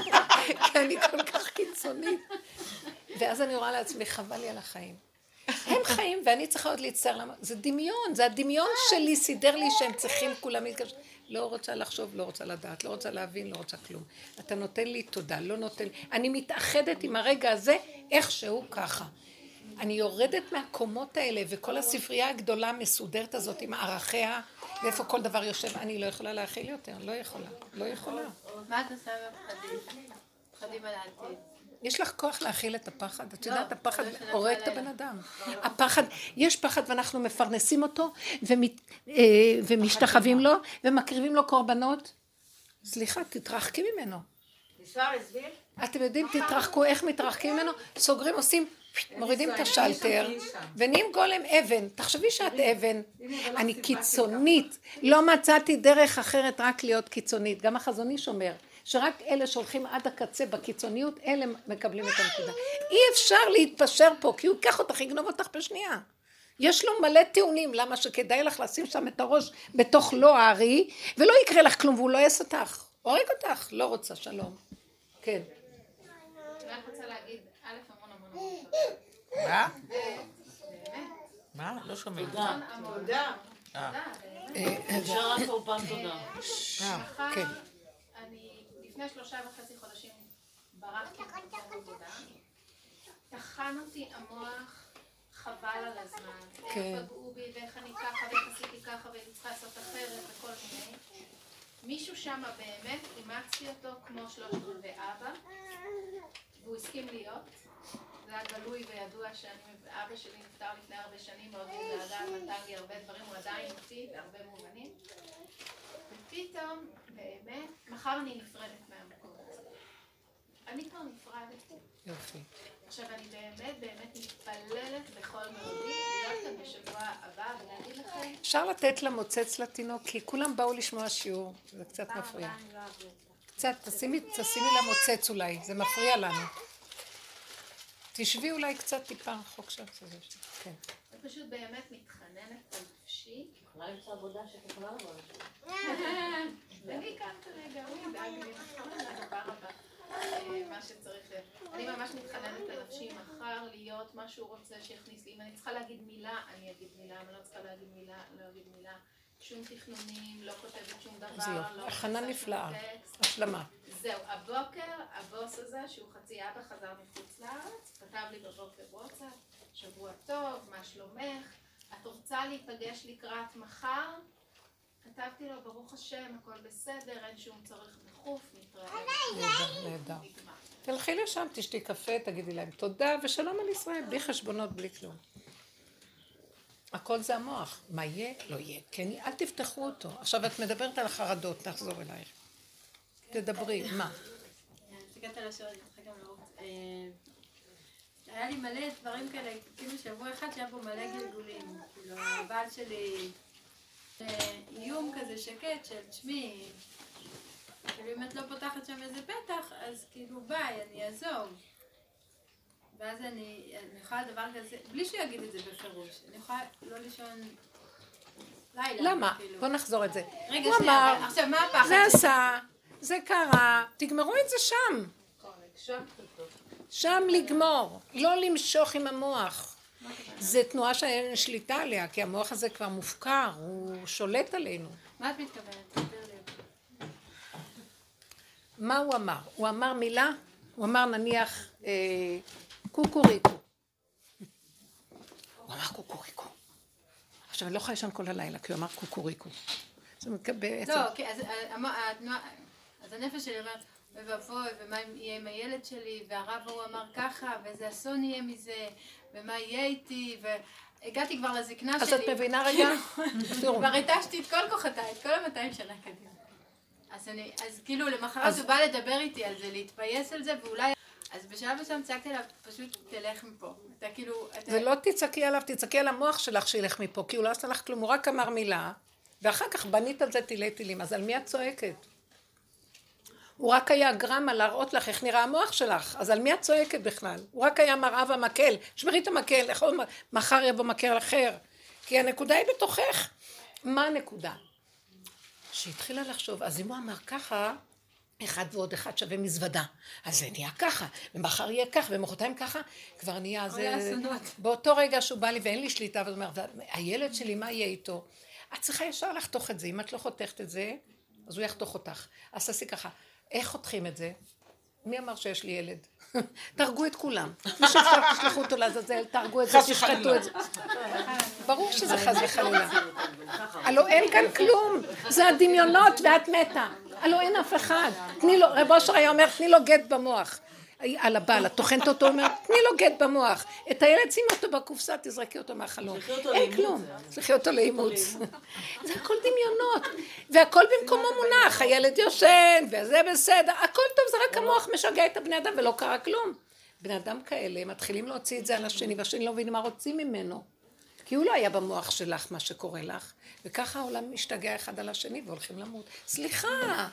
כי אני כל כך קיצונית. ואז אני רואה לעצמי, חבל לי על החיים. הם חיים ואני צריכה עוד להצטער למה, זה דמיון, זה הדמיון שלי סידר לי שהם צריכים כולם להתקשר. לא רוצה לחשוב, לא רוצה לדעת, לא רוצה להבין, לא רוצה כלום. אתה נותן לי תודה, לא נותן. אני מתאחדת עם הרגע הזה איכשהו ככה. אני יורדת מהקומות האלה, וכל הספרייה הגדולה המסודרת הזאת עם ערכיה, ואיפה כל דבר יושב, אני לא יכולה להכיל יותר, לא יכולה, לא יכולה. מה את עושה בפחדים? פחדים על העתיד. יש לך כוח להכיל את הפחד? את לא, יודעת, הפחד לא הורג את. הבן אדם. הפחד, יש פחד ואנחנו מפרנסים אותו אה, ומשתחווים לו ומקריבים לו קורבנות. סליחה, תתרחקי ממנו. אתם יודעים, תתרחקו, איך מתרחקים ממנו? סוגרים, עושים, מורידים את השלטר ונהיים גולם אבן. תחשבי שאת אבן. אני קיצונית. לא מצאתי דרך אחרת רק להיות קיצונית. גם החזון איש אומר. שרק אלה שהולכים עד הקצה בקיצוניות, אלה מקבלים את הנקודה. אי אפשר להתפשר פה, כי הוא ייקח אותך, יגנוב אותך בשנייה. יש לו מלא טיעונים למה שכדאי לך לשים שם את הראש בתוך לא הארי, ולא יקרה לך כלום והוא לא יעש אותך. הורג אותך, לא רוצה שלום. כן. מה? מה? לא שומעים. תודה. תודה. אפשר רק אורפן תודה. מחר, כן. לפני שלושה וחצי חודשים ברחתי ממקום עבודה. טחן אותי המוח, חבל על הזמן. כן. איך פגעו בי, ואיך אני ככה, ואיך עשיתי ככה, והייתי צריכה לעשות אחרת, וכל מיני. מישהו שם באמת, אימצתי אותו כמו שלושת רבעי אבא, והוא הסכים להיות. זה היה גלוי וידוע שאני, אבא שלי נפטר לפני הרבה שנים, מאוד מזעזע, נתן לי הרבה דברים, הוא עדיין איתי בהרבה מובנים. ופתאום, באמת, מחר אני נפרדת מהמקום הזה. אני כבר נפרדתי. יופי. עכשיו אני באמת באמת מתפללת בכל מאודי להיות כאן בשבוע הבא ולהגיד לכם, אפשר לתת לה מוצץ לתינוק, כי כולם באו לשמוע שיעור, זה קצת מפריע. לא. קצת, תשימי, תשימי לה מוצץ אולי, זה מפריע לנו. תשבי אולי קצת טיפה רחוק שם. כן. פשוט באמת מתחננת על נפשי. יכולה למצוא עבודה שאת יכולה לבוא לשם. ואני כאן כרגע, הוא ידאג לי, הדבר הבא, מה שצריך. אני ממש מתחננת על נפשי מחר להיות מה שהוא רוצה שיכניס לי. אם אני צריכה להגיד מילה, אני אגיד מילה, אם אני לא צריכה להגיד מילה, אני לא אגיד מילה. שום תכנונים, לא כותבת שום דבר. לא הכנה נפלאה. השלמה. זהו, הבוקר הבוס הזה, שהוא חצי אבא, חזר מחוץ לארץ, כתב לי בבוקר וואטסאפ, שבוע טוב, מה שלומך? את רוצה להיפגש לקראת מחר? כתבתי לו, ברוך השם, הכל בסדר, אין שום צורך דחוף, נתראה. תלכי לשם, תשתי קפה, תגידי להם תודה ושלום על ישראל, בלי חשבונות, בלי כלום. הכל זה המוח. מה יהיה? לא יהיה. כן, אל תפתחו אותו. עכשיו את מדברת על חרדות, נחזור אלייך. תדברי, מה? היה לי מלא דברים כאלה, כאילו שבוע אחד שהיה בו מלא גלגולים. כאילו, הבעל שלי, אה, איום כזה שקט של תשמעי, כאילו אם את לא פותחת שם איזה פתח, אז כאילו ביי, אני אעזוב. ואז אני, אני יכולה דבר כזה, בלי שהוא יגיד את זה בפירוש, אני יכולה לא לישון לילה. למה? כאילו. בוא נחזור את זה. רגע, הוא שנייה, אמר, עכשיו מה הפחד? זה? עשה, זה קרה, תגמרו את זה שם. שם לגמור, לא למשוך עם המוח. זה תנועה שאין שליטה עליה, כי המוח הזה כבר מופקר, הוא שולט עלינו. מה את מתכוונת? מה הוא אמר? הוא אמר מילה, הוא אמר נניח אה, קוקוריקו. הוא אמר קוקוריקו. עכשיו אני לא יכולה לישון כל הלילה, כי הוא אמר קוקוריקו. זה מקבל בעצם... לא, כי אז אה. אז הנפש שלי אומרת, ואבוי, ומה יהיה עם הילד שלי, והרב ההוא אמר ככה, ואיזה אסון יהיה מזה, ומה יהיה איתי, והגעתי כבר לזקנה אז שלי. את מבינה רגע? תראו. כבר התשתי את כל כוחותיי, את כל ה-200 שנה קדימה. אז אני, אז כאילו למחרת אז- הוא בא לדבר איתי על זה, להתפייס על זה, ואולי... אז בשלב מסוים צעקתי עליו, פשוט תלך מפה. אתה כאילו... אתה... זה לא תצעקי עליו, תצעקי על המוח שלך שילך מפה, כי הוא לא עשה לך כלום, הוא רק אמר מילה, ואחר כך בנית על זה תילי תילים, אז על מי את צועקת? הוא רק היה גרמה להראות לך איך נראה המוח שלך, אז על מי את צועקת בכלל? הוא רק היה מראה ומקל, שמרי את המקל, יכול- מחר יבוא מקל אחר, כי הנקודה היא בתוכך. מה הנקודה? שהתחילה לחשוב, אז אם הוא אמר ככה, אחד ועוד אחד שווה מזוודה. אז זה נהיה ככה, ומחר יהיה ככה, ומחרתיים ככה, כבר נהיה זה... באותו רגע שהוא בא לי ואין לי שליטה, ואז הוא אומר, הילד שלי, מה יהיה איתו? את צריכה ישר לחתוך את זה. אם את לא חותכת את זה, אז הוא יחתוך אותך. אז תעשי ככה, איך חותכים את זה? מי אמר שיש לי ילד? תהרגו את כולם. מי שאפשר תשלחו אותו לעזאזל, תהרגו את זה, תשחטו. את זה. ברור שזה חס וחלילה. הלו אין כאן כלום, זה הדמיונות ואת מתה. הלו אין אף אחד. תני לו, רב אושר היה אומר, תני לו גט במוח. על הבעל, את טוחנת אותו, אומר, תני לו גט במוח. את הילד שימי אותו בקופסה, תזרקי אותו מהחלום. אין. כלום. תשלחי אותו לאימוץ. זה הכל דמיונות. והכל במקומו מונח, הילד יושן, וזה בסדר, הכל טוב, זה רק המוח משגע את הבני אדם ולא קרה כלום. בני אדם כאלה מתחילים להוציא את זה על השני, והשני לא מבין מה רוצים ממנו. כי הוא לא היה במוח שלך מה שקורה לך, וככה העולם משתגע אחד על השני והולכים למות. סליחה,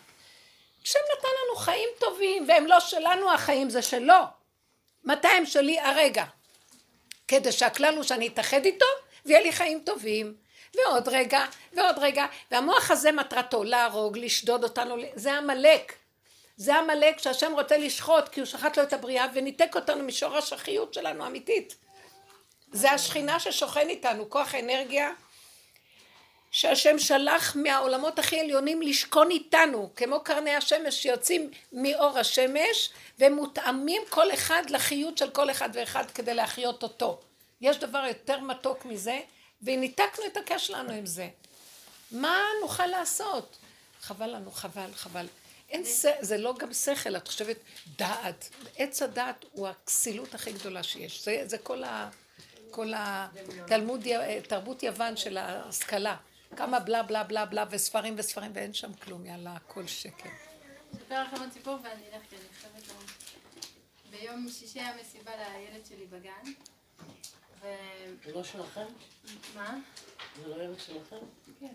השם נתן לנו חיים טובים, והם לא שלנו החיים, זה שלו. מתי הם שלי? הרגע. כדי שהכלל הוא שאני אתאחד איתו, ויהיה לי חיים טובים. ועוד רגע, ועוד רגע, והמוח הזה מטרתו להרוג, לשדוד אותנו, זה עמלק. זה עמלק שהשם רוצה לשחוט, כי הוא שחט לו את הבריאה, וניתק אותנו משורש החיות שלנו, אמיתית. זה השכינה ששוכן איתנו, כוח אנרגיה שהשם שלח מהעולמות הכי עליונים לשכון איתנו, כמו קרני השמש שיוצאים מאור השמש ומותאמים כל אחד לחיות של כל אחד ואחד כדי להחיות אותו. יש דבר יותר מתוק מזה, וניתקנו את הקשר שלנו עם זה. מה נוכל לעשות? חבל לנו, חבל, חבל. אין ש... זה לא גם שכל, את חושבת דעת. עץ הדעת הוא הכסילות הכי גדולה שיש. זה, זה כל, ה... כל התלמוד, תרבות יוון של ההשכלה. כמה בלה בלה בלה בלה וספרים וספרים ואין שם כלום, יאללה, הכל שקר. אספר לכם עוד סיפור ואני אלך כי אני חייבת ל... ביום שישי היה מסיבה לילד שלי בגן. ו... זה לא שלכם? מה? זה לא ילד שלכם?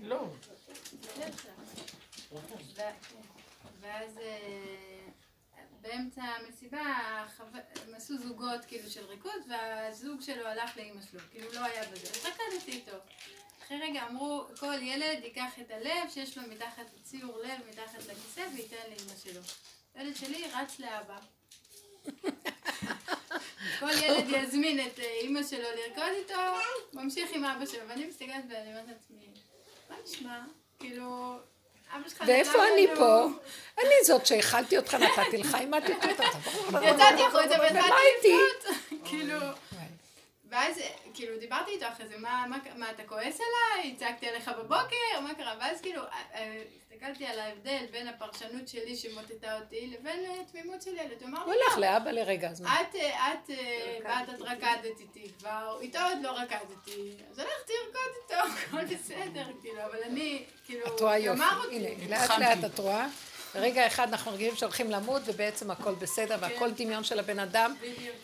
לא. זה ילד שלנו. שלכם. ו- כן. ואז אה, באמצע המסיבה הם עשו זוגות כאילו של ריקוד והזוג שלו הלך לאימא שלו, כאילו לא היה בזה, אז רקדתי איתו. אחרי רגע אמרו, כל ילד ייקח את הלב שיש לו מתחת, ציור לב מתחת לכיסא וייתן לאימא שלו. הילד שלי רץ לאבא. כל ילד יזמין את אה, אימא שלו לרקוד איתו, ממשיך עם אבא שלו, ואני מסתכלת ואני אומרת לעצמי, מה נשמע? כאילו. ואיפה אני פה? אני זאת שהאכלתי אותך, נתתי לך, אימדתי אותך, יצאתי החוצה והתחלתי? לבכות, כאילו, ואז כאילו דיברתי איתו אחרי זה, מה, מה, מה אתה כועס עליי? צעקתי עליך בבוקר? מה קרה? ואז כאילו, אה, אה, הסתכלתי על ההבדל בין הפרשנות שלי שמוטטה אותי לבין אה, תמימות של ילד. הוא אמר הוא לי, הולך לאבא לרגע, אז מה? את, אה, את אה, באת, את רקדת איתי כבר, איתו עוד לא רקדתי, אז הלכתי לרקוד איתו, הכל בסדר, כאילו, אבל אני, כאילו, את רואה יופי. הנה, לאט לאט את רואה. ברגע אחד אנחנו רגילים שהולכים למות ובעצם הכל בסדר והכל דמיון של הבן אדם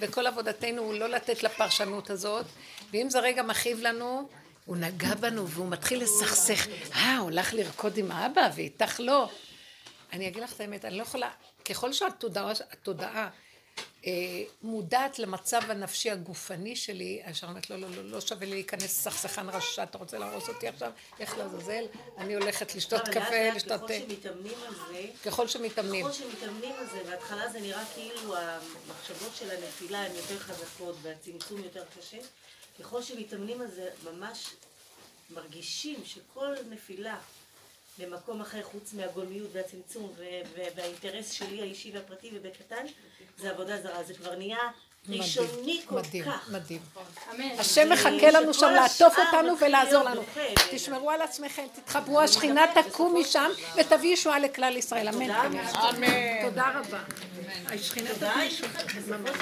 וכל עבודתנו הוא לא לתת לפרשנות הזאת. ואם זה רגע מכאיב לנו הוא נגע בנו והוא מתחיל לסכסך. אה הוא הלך לרקוד עם האבא ואיתך לא. אני אגיד לך את האמת אני לא יכולה ככל שהתודעה התודעה, מודעת למצב הנפשי הגופני שלי, אני אומרת, לא, לא, לא, לא שווה לי להיכנס סכסכן רשע, אתה רוצה להרוס אותי עכשיו, איך לעזאזל, אני הולכת לשתות קפה, לשתות... ככל אה, שמתאמנים על זה, ככל שמתאמנים. ככל שמתאמנים על זה, בהתחלה זה נראה כאילו המחשבות של הנפילה הן יותר חזקות והצמצום יותר קשה. ככל שמתאמנים על זה, ממש מרגישים שכל נפילה למקום אחר חוץ מהגולמיות והצמצום והאינטרס שלי האישי והפרטי ובקטן, זה עבודה זרה. זה כבר נהיה ראשוני כל מדהים, כך. מדהים. אמן. השם מחכה לנו שם לעטוף אותנו ולעזור לנו. דוחה. תשמרו על עצמכם, תתחברו, השכינה תקום משם ותביא ישועה לכלל ישראל. אמן. תודה. תודה רבה. השכינה תקום משם.